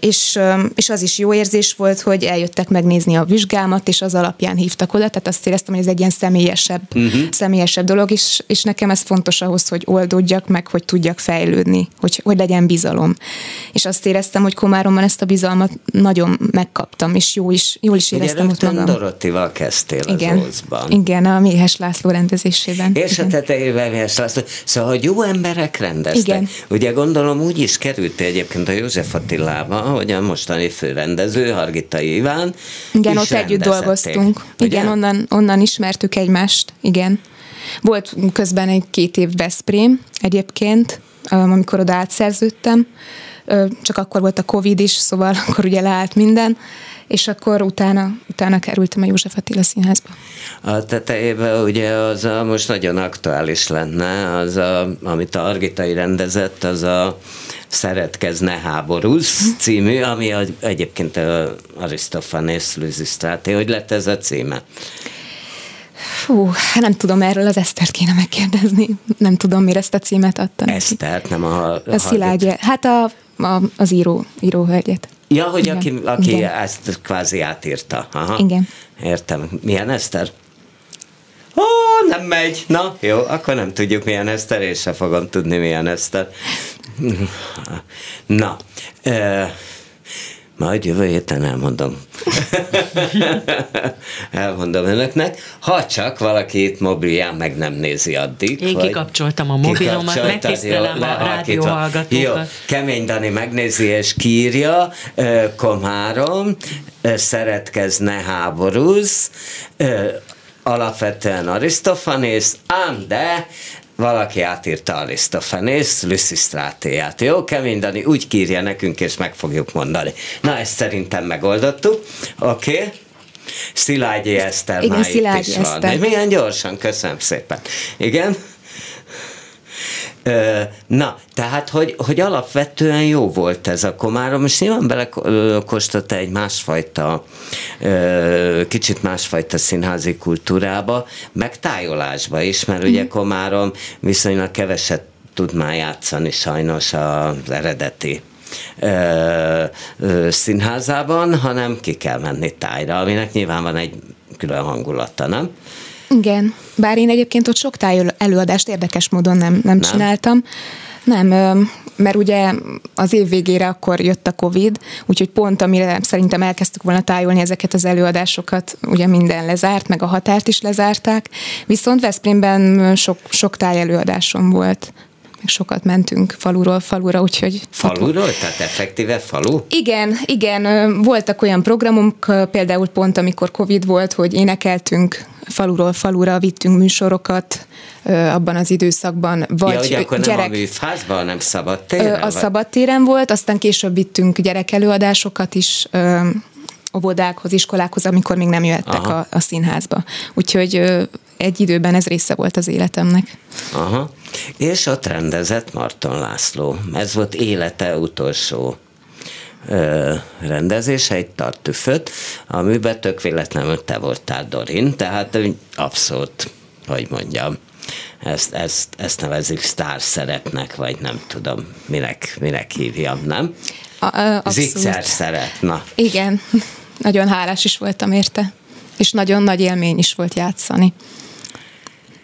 és, és az is jó érzés volt, hogy eljöttek megnézni a vizsgámat, és az alapján hívtak oda, tehát azt éreztem, hogy ez egy ilyen személyesebb, uh-huh. személyesebb dolog, és, és nekem ez fontos ahhoz, hogy oldódjak meg, hogy tudjak fejlődni, hogy, hogy legyen bizalom. És azt éreztem, hogy Komáromban ezt a bizalmat nagyon megkaptam, és jó is, jól is éreztem
Ugye ott magam. Dorottival kezdtél
igen, az Ózban. Igen, a Méhes László rendezésében.
És igen. a tetejében Méhes László. Szóval, hogy jó emberek rendeztek. Igen. Ugye gondolom úgy is került egyébként a József Attilába, hogy a mostani főrendező, Hargitai Iván
Igen, ott együtt dolgoztunk. Ugye? Igen, onnan, onnan ismertük egymást, igen. Volt közben egy két év Veszprém egyébként, amikor oda átszerződtem, csak akkor volt a Covid is, szóval akkor ugye leállt minden, és akkor utána, utána kerültem a József Attila Színházba.
A tetejében ugye az a, most nagyon aktuális lenne, az a, amit a Argitai rendezett, az a Szeretkez, ne háborúz című, ami egyébként Arisztofanész Lüzisztráté. Hogy lett ez a címe?
Fú, nem tudom, erről az Esztert kéne megkérdezni. Nem tudom, mire ezt a címet adta.
Esztert, nem a...
A, a Szilágyi. Hát a, a, az író, íróhölgyet.
Ja, hogy Igen. aki, aki Igen. ezt kvázi átírta. Aha.
Igen.
Értem. Milyen Eszter? Ó, nem megy. Na, jó, akkor nem tudjuk milyen Eszter, és se fogom tudni milyen Eszter. Na, e, majd jövő héten elmondom. elmondom önöknek. Ha csak valaki itt mobilján meg nem nézi addig.
Én kikapcsoltam a mobilomat, megtisztelem a rádióhallgatókat. Jó,
Kemény Dani megnézi és kírja, Komárom, szeretkez, ne háborúz, alapvetően Arisztofanész, ám de valaki átírta Arisztofanész Lüsszisztrátéját. Jó, Kemény Dani úgy kírja nekünk, és meg fogjuk mondani. Na, ezt szerintem megoldottuk. Oké. Okay. Szilágyi Eszter
Igen, Szilágyi
is Eszter. van. Milyen gyorsan, köszönöm szépen. Igen? Na, tehát, hogy, hogy alapvetően jó volt ez a komárom, és nyilván belekóstolta egy másfajta, kicsit másfajta színházi kultúrába, meg tájolásba is, mert ugye mhm. komárom viszonylag keveset tud már játszani sajnos az eredeti ö, ö, színházában, hanem ki kell menni tájra, aminek nyilván van egy külön hangulata, nem?
Igen, bár én egyébként ott sok táj előadást érdekes módon nem, nem, nem. csináltam. Nem, mert ugye az év végére akkor jött a Covid, úgyhogy pont amire szerintem elkezdtük volna tájolni ezeket az előadásokat, ugye minden lezárt, meg a határt is lezárták, viszont Veszprémben sok, sok táj előadásom volt sokat mentünk faluról falura, úgyhogy...
Faluról? Ott... Tehát effektíve falu?
Igen, igen. Voltak olyan programok, például pont amikor Covid volt, hogy énekeltünk faluról falura, vittünk műsorokat abban az időszakban.
Vagy ja, hogy akkor gyerek... nem a műfázban, hanem szabadtéren?
A szabadtéren volt, aztán később vittünk gyerekelőadásokat is óvodákhoz, iskolákhoz, amikor még nem jöttek a, a színházba. Úgyhogy egy időben ez része volt az életemnek.
Aha. És ott rendezett Marton László. Ez volt élete utolsó ö, rendezése, egy tartüföt, amiben tök véletlenül te voltál Dorin, tehát abszolút, hogy mondjam, ezt, ezt, ezt nevezik sztár szerepnek, vagy nem tudom, minek, minek hívjam, nem? Zicser szerep, na.
Igen, nagyon hálás is voltam érte, és nagyon nagy élmény is volt játszani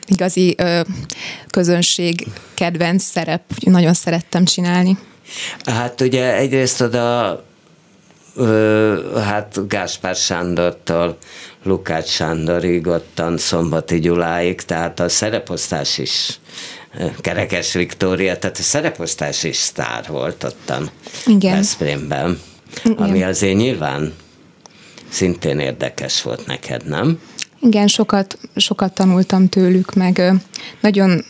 igazi ö, közönség kedvenc szerep, nagyon szerettem csinálni.
Hát ugye egyrészt oda ö, hát Gáspár Sándortól Lukács Sándorig, ottan Szombati Gyuláig, tehát a szereposztás is Kerekes Viktória, tehát a szereposztás is sztár volt ottan Igen. Veszprémben, Igen. ami azért nyilván szintén érdekes volt neked, nem?
Igen, sokat, sokat tanultam tőlük, meg nagyon,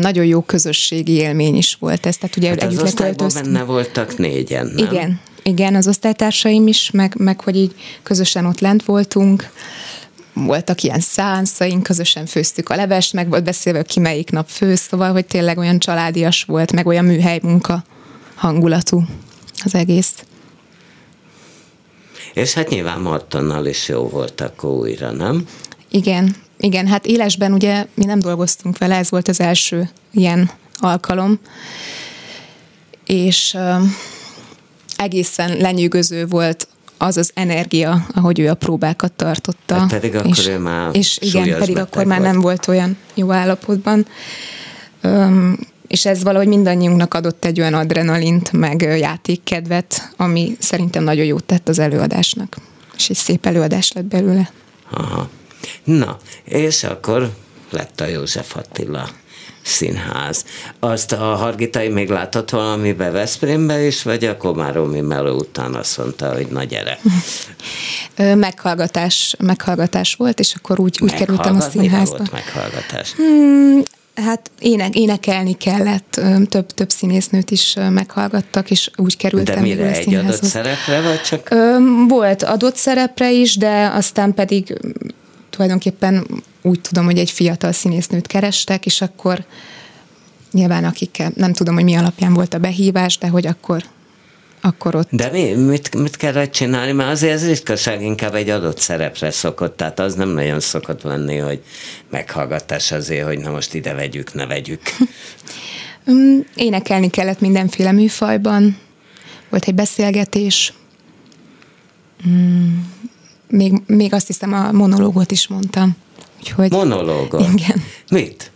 nagyon jó közösségi élmény is volt ez. Tehát ugye
hát együtt az osztályban benne voltak négyen, nem?
Igen, igen, az osztálytársaim is, meg, meg hogy így közösen ott lent voltunk voltak ilyen szánszaink, közösen főztük a levest, meg volt beszélve, ki melyik nap főz, szóval, hogy tényleg olyan családias volt, meg olyan műhely munka hangulatú az egész.
És hát nyilván Martonnal is jó volt akkor újra, nem?
Igen, igen, hát élesben ugye mi nem dolgoztunk vele, ez volt az első ilyen alkalom, és uh, egészen lenyűgöző volt az az energia, ahogy ő a próbákat tartotta.
Hát pedig akkor
és,
ő már
És igen, pedig akkor már
volt.
nem volt olyan jó állapotban. Um, és ez valahogy mindannyiunknak adott egy olyan adrenalint, meg játékkedvet, ami szerintem nagyon jót tett az előadásnak. És egy szép előadás lett belőle.
Aha. Na, és akkor lett a József Attila színház. Azt a Hargitai még látott valamibe Veszprémbe is, vagy a Komáromi Meló után azt mondta, hogy na gyere.
Meghallgatás, meghallgatás volt, és akkor úgy, úgy kerültem a színházba.
volt meghallgatás?
Hmm, hát ének, énekelni kellett, több, több színésznőt is meghallgattak, és úgy kerültem
De mire, egy adott szerepre, vagy csak?
Volt adott szerepre is, de aztán pedig tulajdonképpen úgy tudom, hogy egy fiatal színésznőt kerestek, és akkor nyilván akikkel, nem tudom, hogy mi alapján volt a behívás, de hogy akkor akkor ott...
De mi, mit, mit kellett csinálni? Mert azért ez ritkaság inkább egy adott szerepre szokott, tehát az nem nagyon szokott lenni, hogy meghallgatás azért, hogy na most ide vegyük, ne vegyük.
Énekelni kellett mindenféle műfajban, volt egy beszélgetés, még, még azt hiszem a monológot is mondtam.
Úgyhogy, Monológot?
Igen.
Mit?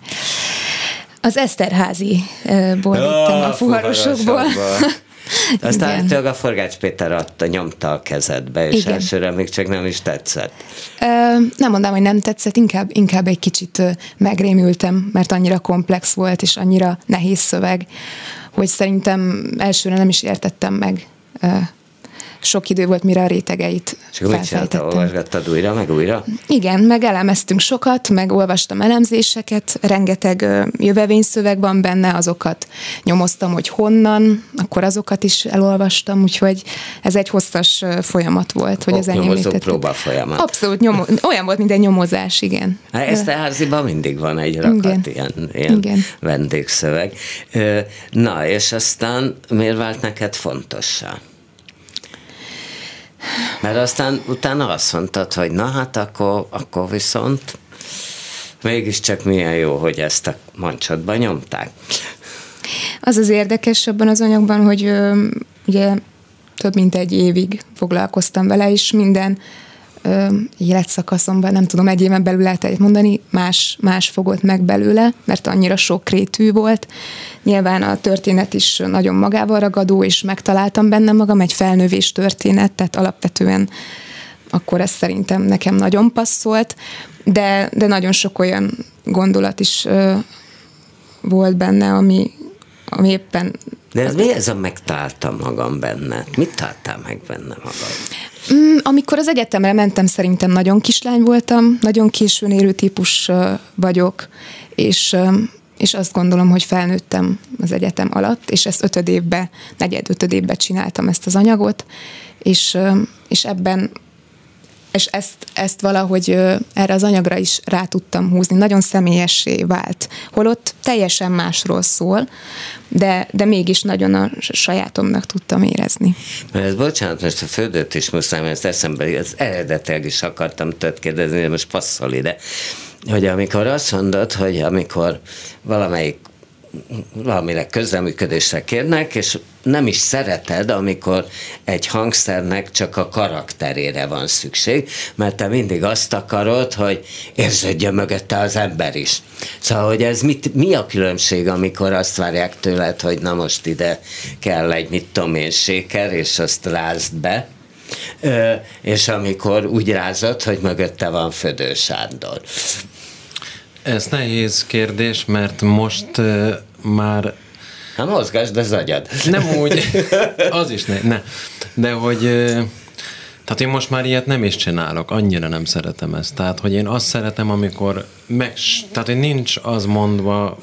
Az Eszterházi-ból vittem a fuvarosokból.
Aztán tőle a Forgács Péter adta, nyomta a kezedbe, és Igen. elsőre még csak nem is tetszett.
Ö, nem mondom, hogy nem tetszett, inkább, inkább egy kicsit megrémültem, mert annyira komplex volt, és annyira nehéz szöveg, hogy szerintem elsőre nem is értettem meg sok idő volt, mire a rétegeit
És mit csinálta, olvasgattad újra, meg újra?
Igen, meg elemeztünk sokat, meg olvastam elemzéseket, rengeteg jövevényszöveg van benne, azokat nyomoztam, hogy honnan, akkor azokat is elolvastam, úgyhogy ez egy hosszas folyamat volt, hogy az
enyém próba folyamat.
Abszolút, nyomo- olyan volt, mint egy nyomozás, igen.
Hát ezt a háziban mindig van egy rakat igen. ilyen, ilyen igen. vendégszöveg. Na, és aztán miért vált neked fontossá? Mert aztán utána azt mondtad, hogy na hát akkor, akkor viszont mégiscsak milyen jó, hogy ezt a mancsodban nyomták.
Az az érdekes abban az anyagban, hogy ö, ugye több mint egy évig foglalkoztam vele, és minden ö, életszakaszomban, nem tudom, egy éven belül lehet mondani, más, más fogott meg belőle, mert annyira sokrétű volt. Nyilván a történet is nagyon magával ragadó, és megtaláltam benne magam egy felnővés történet, tehát alapvetően akkor ez szerintem nekem nagyon passzolt, de, de nagyon sok olyan gondolat is ö, volt benne, ami, ami éppen
de ez mi ez a megtaláltam magam benne? Mit találtál meg benne magad?
Mm, amikor az egyetemre mentem, szerintem nagyon kislány voltam, nagyon későn érő típus vagyok, és és azt gondolom, hogy felnőttem az egyetem alatt, és ezt ötöd évbe, negyed ötöd évbe csináltam ezt az anyagot, és, és ebben és ezt, ezt valahogy erre az anyagra is rá tudtam húzni. Nagyon személyessé vált. Holott teljesen másról szól, de, de mégis nagyon a sajátomnak tudtam érezni.
Mert ez bocsánat, most a földöt is muszáj, mert ezt eszembe, az eredetileg is akartam tőt kérdezni, de most passzol ide. Hogy amikor azt mondod, hogy amikor valamelyik valamire közreműködésre kérnek, és nem is szereted, amikor egy hangszernek csak a karakterére van szükség, mert te mindig azt akarod, hogy érződjön mögötte az ember is. Szóval, hogy ez mit, mi a különbség, amikor azt várják tőled, hogy na most ide kell egy mit tudom én séker, és azt rázd be, és amikor úgy rázod, hogy mögötte van Födő Sándor.
Ez nehéz kérdés, mert most uh, már...
Hát mozgásd az agyad.
Nem úgy, az is ne, ne. De hogy... Tehát én most már ilyet nem is csinálok, annyira nem szeretem ezt. Tehát, hogy én azt szeretem, amikor meg, tehát, hogy nincs az mondva,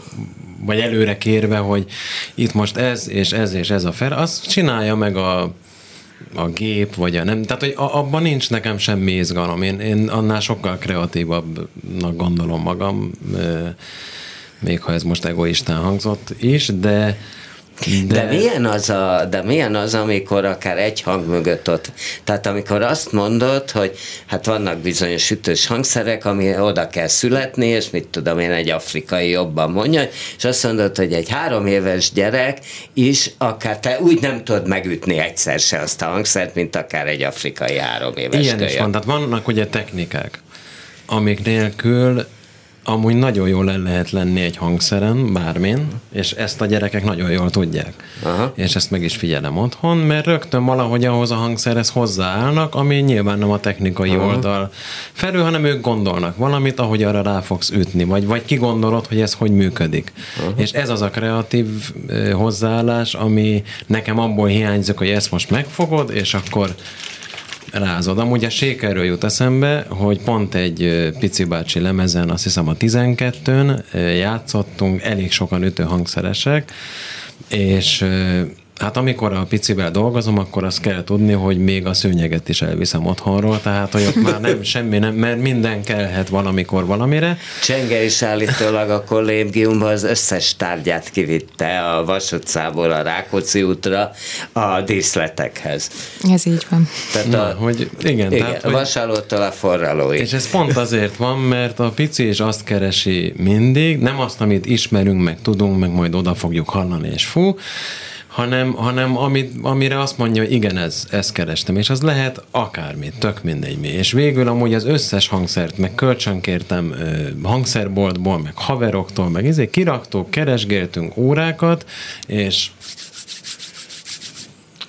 vagy előre kérve, hogy itt most ez, és ez, és ez a fel, azt csinálja meg a a gép, vagy a nem. Tehát, hogy abban nincs nekem semmi izgalom. Én, én annál sokkal kreatívabbnak gondolom magam, még ha ez most egoistán hangzott is, de
De, de, milyen az a, de milyen az, amikor akár egy hang mögött ott, tehát amikor azt mondod, hogy hát vannak bizonyos ütős hangszerek, ami oda kell születni, és mit tudom én, egy afrikai jobban mondja, és azt mondod, hogy egy három éves gyerek is akár te úgy nem tudod megütni egyszer se azt a hangszert, mint akár egy afrikai három éves
Ilyen kölyök. is van, tehát vannak ugye technikák, amik nélkül amúgy nagyon jól el lehet lenni egy hangszeren, bármin, és ezt a gyerekek nagyon jól tudják. Aha. És ezt meg is figyelem otthon, mert rögtön valahogy ahhoz a hangszerhez hozzáállnak, ami nyilván nem a technikai Aha. oldal felül, hanem ők gondolnak valamit, ahogy arra rá fogsz ütni, vagy, vagy kigondolod, hogy ez hogy működik. Aha. És ez az a kreatív hozzáállás, ami nekem abból hiányzik, hogy ezt most megfogod, és akkor rázod. Amúgy a sékerről jut eszembe, hogy pont egy pici bácsi lemezen, azt hiszem a 12-ön játszottunk, elég sokan ütőhangszeresek, és Hát amikor a picivel dolgozom, akkor azt kell tudni, hogy még a szőnyeget is elviszem otthonról, tehát hogy ott már nem semmi, nem, mert minden kellhet valamikor valamire.
Csenge is állítólag a kollégiumban az összes tárgyát kivitte a Vas utcából a Rákóczi útra a díszletekhez.
Ez így van.
Tehát Na,
a, hogy igen,
igen tehát, hogy, vasalótól a forralóig.
És ez pont azért van, mert a pici is azt keresi mindig, nem azt, amit ismerünk, meg tudunk, meg majd oda fogjuk hallani, és fú, hanem, hanem amit, amire azt mondja, hogy igen, ez, ezt kerestem, és az lehet akármit, tök mindegy mi. És végül amúgy az összes hangszert, meg kölcsönkértem hangszerboltból, meg haveroktól, meg izé, kiraktók, keresgéltünk órákat, és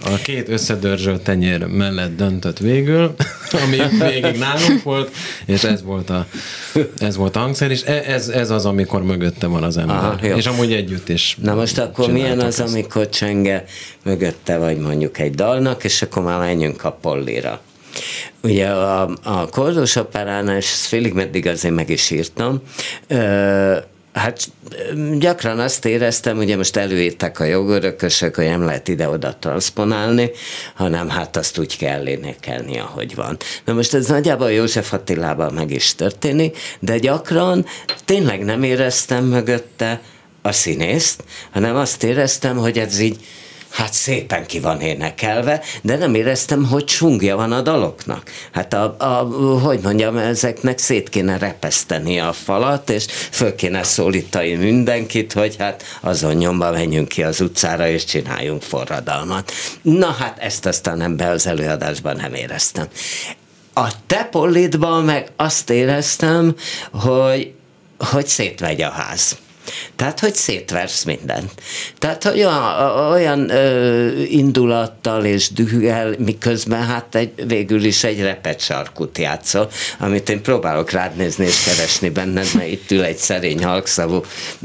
a két összedörzsölt tenyér mellett döntött végül, ami végig nálunk volt, és ez volt a, ez volt a hangszer, és e, ez, ez az, amikor mögötte van az ember. Ah, és amúgy együtt is.
Na most akkor milyen az, ezt. amikor csenge mögötte vagy mondjuk egy dalnak, és akkor már menjünk a pollira. Ugye a, a Kordos operánál, és ezt félig meddig azért meg is írtam, ö- Hát gyakran azt éreztem, ugye most előírták a jogörökösök, hogy nem lehet ide-oda transponálni, hanem hát azt úgy kell énekelni, ahogy van. Na most ez nagyjából József Attilában meg is történik, de gyakran tényleg nem éreztem mögötte a színészt, hanem azt éreztem, hogy ez így hát szépen ki van énekelve, de nem éreztem, hogy sungja van a daloknak. Hát a, a, hogy mondjam, ezeknek szét kéne repeszteni a falat, és föl kéne szólítani mindenkit, hogy hát azon nyomba menjünk ki az utcára, és csináljunk forradalmat. Na hát ezt aztán ebbe az előadásban nem éreztem. A te meg azt éreztem, hogy, hogy szétvegy a ház. Tehát, hogy szétversz mindent. Tehát, hogy olyan, olyan ö, indulattal és dühel, miközben hát egy, végül is egy repet sarkut játszol, amit én próbálok rád nézni és keresni benned, mert itt ül egy szerény halkszavú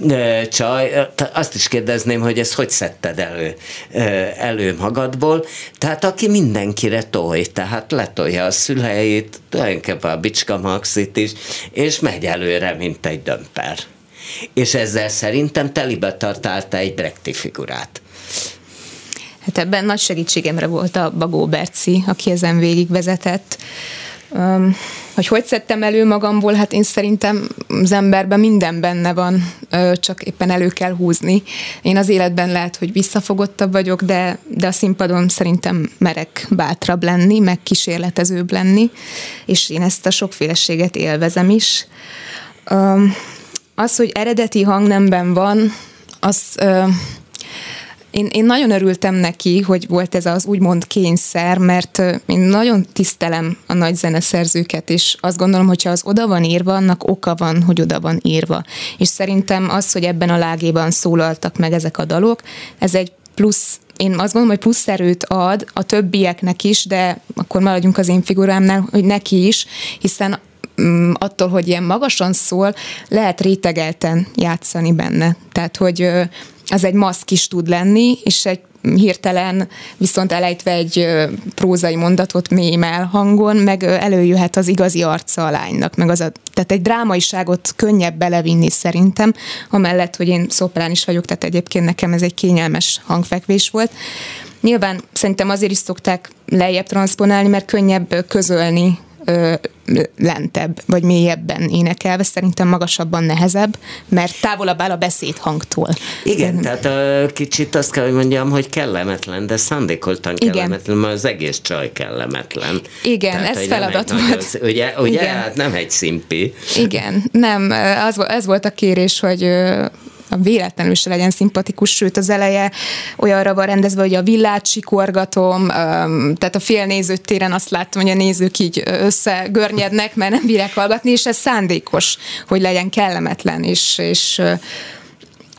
ö, csaj. Azt is kérdezném, hogy ezt hogy szedted elő, ö, elő magadból. Tehát, aki mindenkire tolj, tehát letolja a szüleit, tulajdonképpen a Bicska Maxit is, és megy előre, mint egy dömper és ezzel szerintem telibe tartálta egy Brechti figurát.
Hát ebben nagy segítségemre volt a Bagó Berci, aki ezen végigvezetett. Um, hogy hogy szedtem elő magamból, hát én szerintem az emberben minden benne van, csak éppen elő kell húzni. Én az életben lehet, hogy visszafogottabb vagyok, de, de a színpadon szerintem merek bátrabb lenni, meg kísérletezőbb lenni, és én ezt a sokféleséget élvezem is. Um, az, hogy eredeti hangnemben van, az ö, én, én nagyon örültem neki, hogy volt ez az úgymond kényszer, mert én nagyon tisztelem a nagy zeneszerzőket, és azt gondolom, hogyha az oda van írva, annak oka van, hogy oda van írva. És szerintem az, hogy ebben a lágéban szólaltak meg ezek a dalok, ez egy plusz én azt gondolom, hogy plusz erőt ad a többieknek is, de akkor maradjunk az én figurámnál, hogy neki is, hiszen attól, hogy ilyen magasan szól, lehet rétegelten játszani benne. Tehát, hogy az egy maszk is tud lenni, és egy hirtelen viszont elejtve egy prózai mondatot mély hangon, meg előjöhet az igazi arca a lánynak, meg az a, tehát egy drámaiságot könnyebb belevinni szerintem, amellett, hogy én szoprán is vagyok, tehát egyébként nekem ez egy kényelmes hangfekvés volt. Nyilván szerintem azért is szokták lejjebb transponálni, mert könnyebb közölni ö, lentebb, vagy mélyebben énekelve, szerintem magasabban nehezebb, mert távolabb áll a beszédhangtól.
Igen, tehát a, kicsit azt kell, hogy mondjam, hogy kellemetlen, de szándékoltan
Igen.
kellemetlen, mert az egész csaj kellemetlen.
Igen, ez
hogy nem
feladat volt.
az- Ugye, ugye
Igen.
hát nem egy szimpi.
Igen, nem, az, ez volt a kérés, hogy véletlenül se legyen szimpatikus, sőt az eleje olyanra van rendezve, hogy a villát sikorgatom, tehát a félnéző téren azt láttam, hogy a nézők így összegörnyednek, mert nem bírják hallgatni, és ez szándékos, hogy legyen kellemetlen, és, és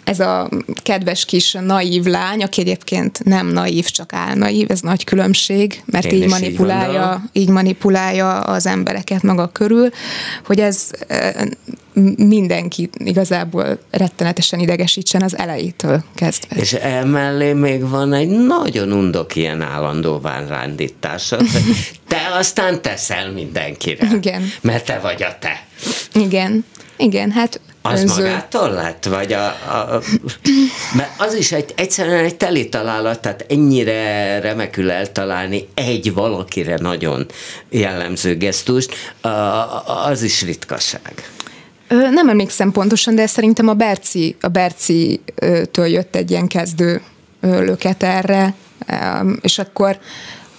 ez a kedves kis naív lány, aki egyébként nem naív, csak álnaív, ez nagy különbség, mert
Én
így
így
manipulálja,
gondolom.
így manipulálja az embereket maga körül, hogy ez mindenki igazából rettenetesen idegesítsen az elejétől kezdve.
És emellé még van egy nagyon undok ilyen állandó vánrándítása. Te aztán teszel mindenkire.
Igen.
Mert te vagy a te.
Igen, igen, hát
Az
önző.
magától lett? Vagy a, a, mert az is egy, egyszerűen egy teli találat, tehát ennyire remekül eltalálni egy valakire nagyon jellemző gesztust, az is ritkaság.
Nem emlékszem pontosan, de szerintem a Berci, a Berci-től jött egy ilyen kezdő löket erre, és akkor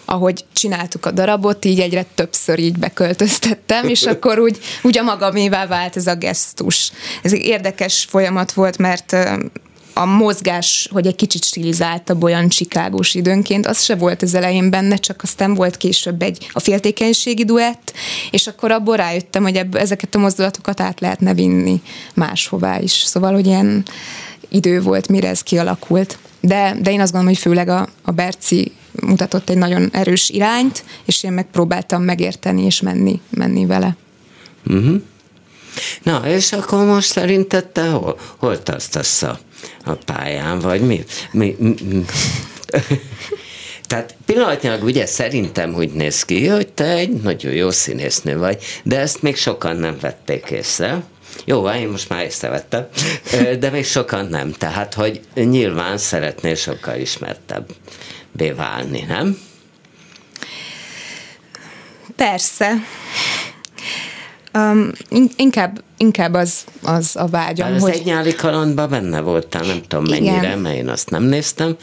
ahogy csináltuk a darabot, így egyre többször így beköltöztettem, és akkor úgy, úgy a magamévá vált ez a gesztus. Ez egy érdekes folyamat volt, mert a mozgás, hogy egy kicsit stilizáltabb olyan csikágós időnként, az se volt az elején benne, csak aztán volt később egy a féltékenységi duett, és akkor abból rájöttem, hogy ebb, ezeket a mozdulatokat át lehetne vinni máshová is. Szóval, hogy ilyen idő volt, mire ez kialakult. De, de én azt gondolom, hogy főleg a, a Berci mutatott egy nagyon erős irányt, és én megpróbáltam megérteni és menni, menni vele.
Na, és akkor most szerinted te hol, hol tartasz a, a pályán, vagy mi? mi? Tehát pillanatnyilag ugye szerintem úgy néz ki, hogy te egy nagyon jó színésznő vagy, de ezt még sokan nem vették észre. Jó, van, én most már észrevettem, de még sokan nem. Tehát, hogy nyilván szeretnél sokkal ismertebb válni, nem?
Persze. Um, in- inkább, inkább az, az a vágyam,
az
hogy...
egy nyári kalandban benne voltál, nem tudom
Igen.
mennyire, mert én azt nem néztem.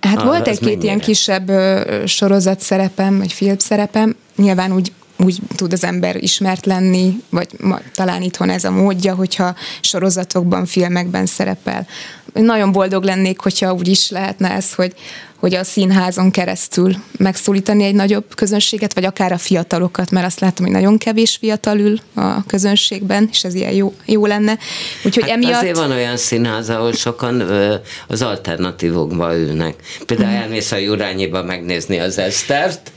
Hát
Ah,
volt egy-két ilyen kisebb ö, sorozat szerepem, vagy film szerepem, nyilván úgy úgy tud az ember ismert lenni, vagy ma, talán itthon ez a módja, hogyha sorozatokban, filmekben szerepel. Nagyon boldog lennék, hogyha úgy is lehetne ez, hogy, hogy a színházon keresztül megszólítani egy nagyobb közönséget, vagy akár a fiatalokat, mert azt látom, hogy nagyon kevés fiatal ül a közönségben, és ez ilyen jó, jó lenne. Úgyhogy
Hát
emiatt...
Azért van olyan színház, ahol sokan ö, az alternatívokba ülnek. Például
Mhm.
elmész a Jurányiba megnézni az Esztert,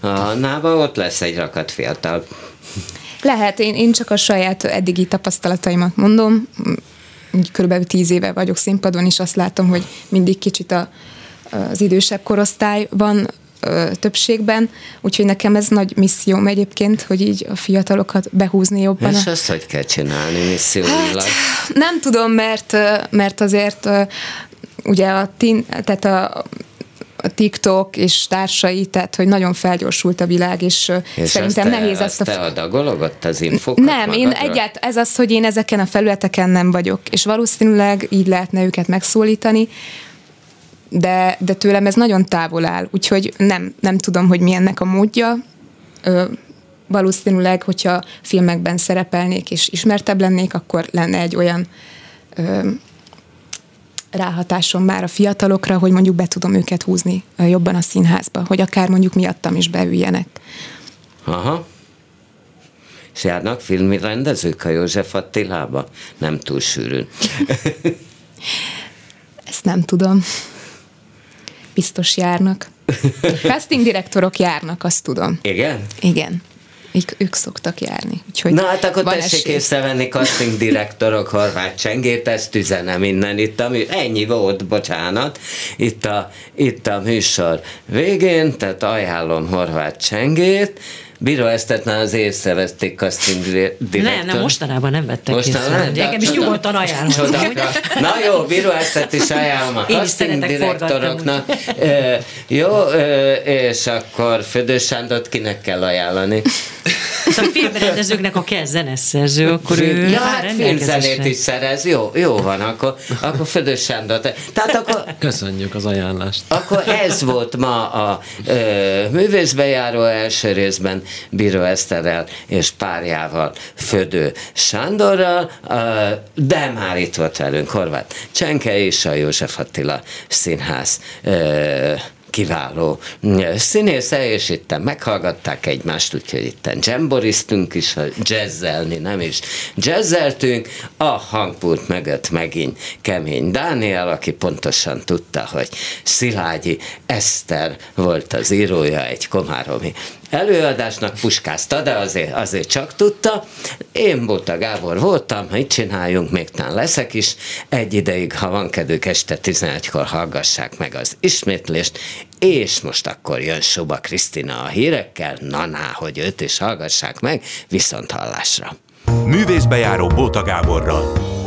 a Nába ott lesz egy rakat fiatal.
Lehet, én, én csak a saját eddigi tapasztalataimat mondom. Körülbelül tíz éve vagyok színpadon, és azt látom, hogy mindig kicsit a, az idősebb korosztály van ö, többségben, úgyhogy nekem ez nagy misszióm egyébként, hogy így a fiatalokat behúzni jobban.
És
a-
azt hogy kell csinálni misszióilag?
Hát, nem tudom, mert, mert azért ugye a, tin, tehát a, a TikTok és társai, tehát hogy nagyon felgyorsult a világ, és,
és
szerintem
azt te,
nehéz
azt
azt a
te adagolod ott az infokat
nem, én
magadra?
egyált, ez az, hogy én ezeken a felületeken nem vagyok, és valószínűleg így lehetne őket megszólítani, de, de tőlem ez nagyon távol áll, úgyhogy nem, nem tudom, hogy mi ennek a módja. Ö, valószínűleg, hogyha filmekben szerepelnék és ismertebb lennék, akkor lenne egy olyan ö, ráhatásom már a fiatalokra, hogy mondjuk be tudom őket húzni jobban a színházba, hogy akár mondjuk miattam is beüljenek.
Aha. És járnak filmi rendezők a József Attilába? Nem túl sűrűn.
Ezt nem tudom. Biztos járnak. Casting direktorok járnak, azt tudom.
Igen?
Igen. Ők, ők szoktak járni. Úgyhogy
Na hát akkor tessék
esély.
észrevenni casting direktorok Horváth Csengét, ezt üzenem innen itt a mű... Ennyi volt, bocsánat, itt a, itt a műsor végén, tehát ajánlom Horváth Csengét, Bíró Esztet már az észrevették casting direktor.
Nem, nem, mostanában nem vettek
Mostanában
észre.
nem, de
Engem is nyugodtan ajánlottak.
csodakra. Na jó, Bíró Esztet is ajánlom a casting direktoroknak. Ö, jó, ö, és akkor Födös Sándort kinek kell ajánlani?
A filmrendezőknek a kell zeneszerző, akkor ő
ja, hát filmzenét is szerez. Jó, jó van, akkor, akkor Födös Sándor. Tehát akkor
Köszönjük az ajánlást.
Akkor ez volt ma a ö, művészbejáró első részben Bíró Eszterrel és párjával Födő Sándorral, de már itt volt velünk Horváth Csenke és a József Attila Színház kiváló színésze, és itt meghallgatták egymást, úgyhogy itt jamboriztunk is, jazzelni, nem is jazzeltünk. A hangpult mögött megint Kemény Dániel, aki pontosan tudta, hogy Szilágyi Eszter volt az írója egy komáromi előadásnak, puskázta, de azért, azért csak tudta. Én Bóta Gábor voltam, itt csináljunk, még talán leszek is. Egy ideig, ha van kedvük, este 11-kor hallgassák meg az ismétlést, és most akkor jön Soba Krisztina a hírekkel, na, na hogy őt is hallgassák meg, viszont hallásra.
Művészbejáró Bóta Gáborral.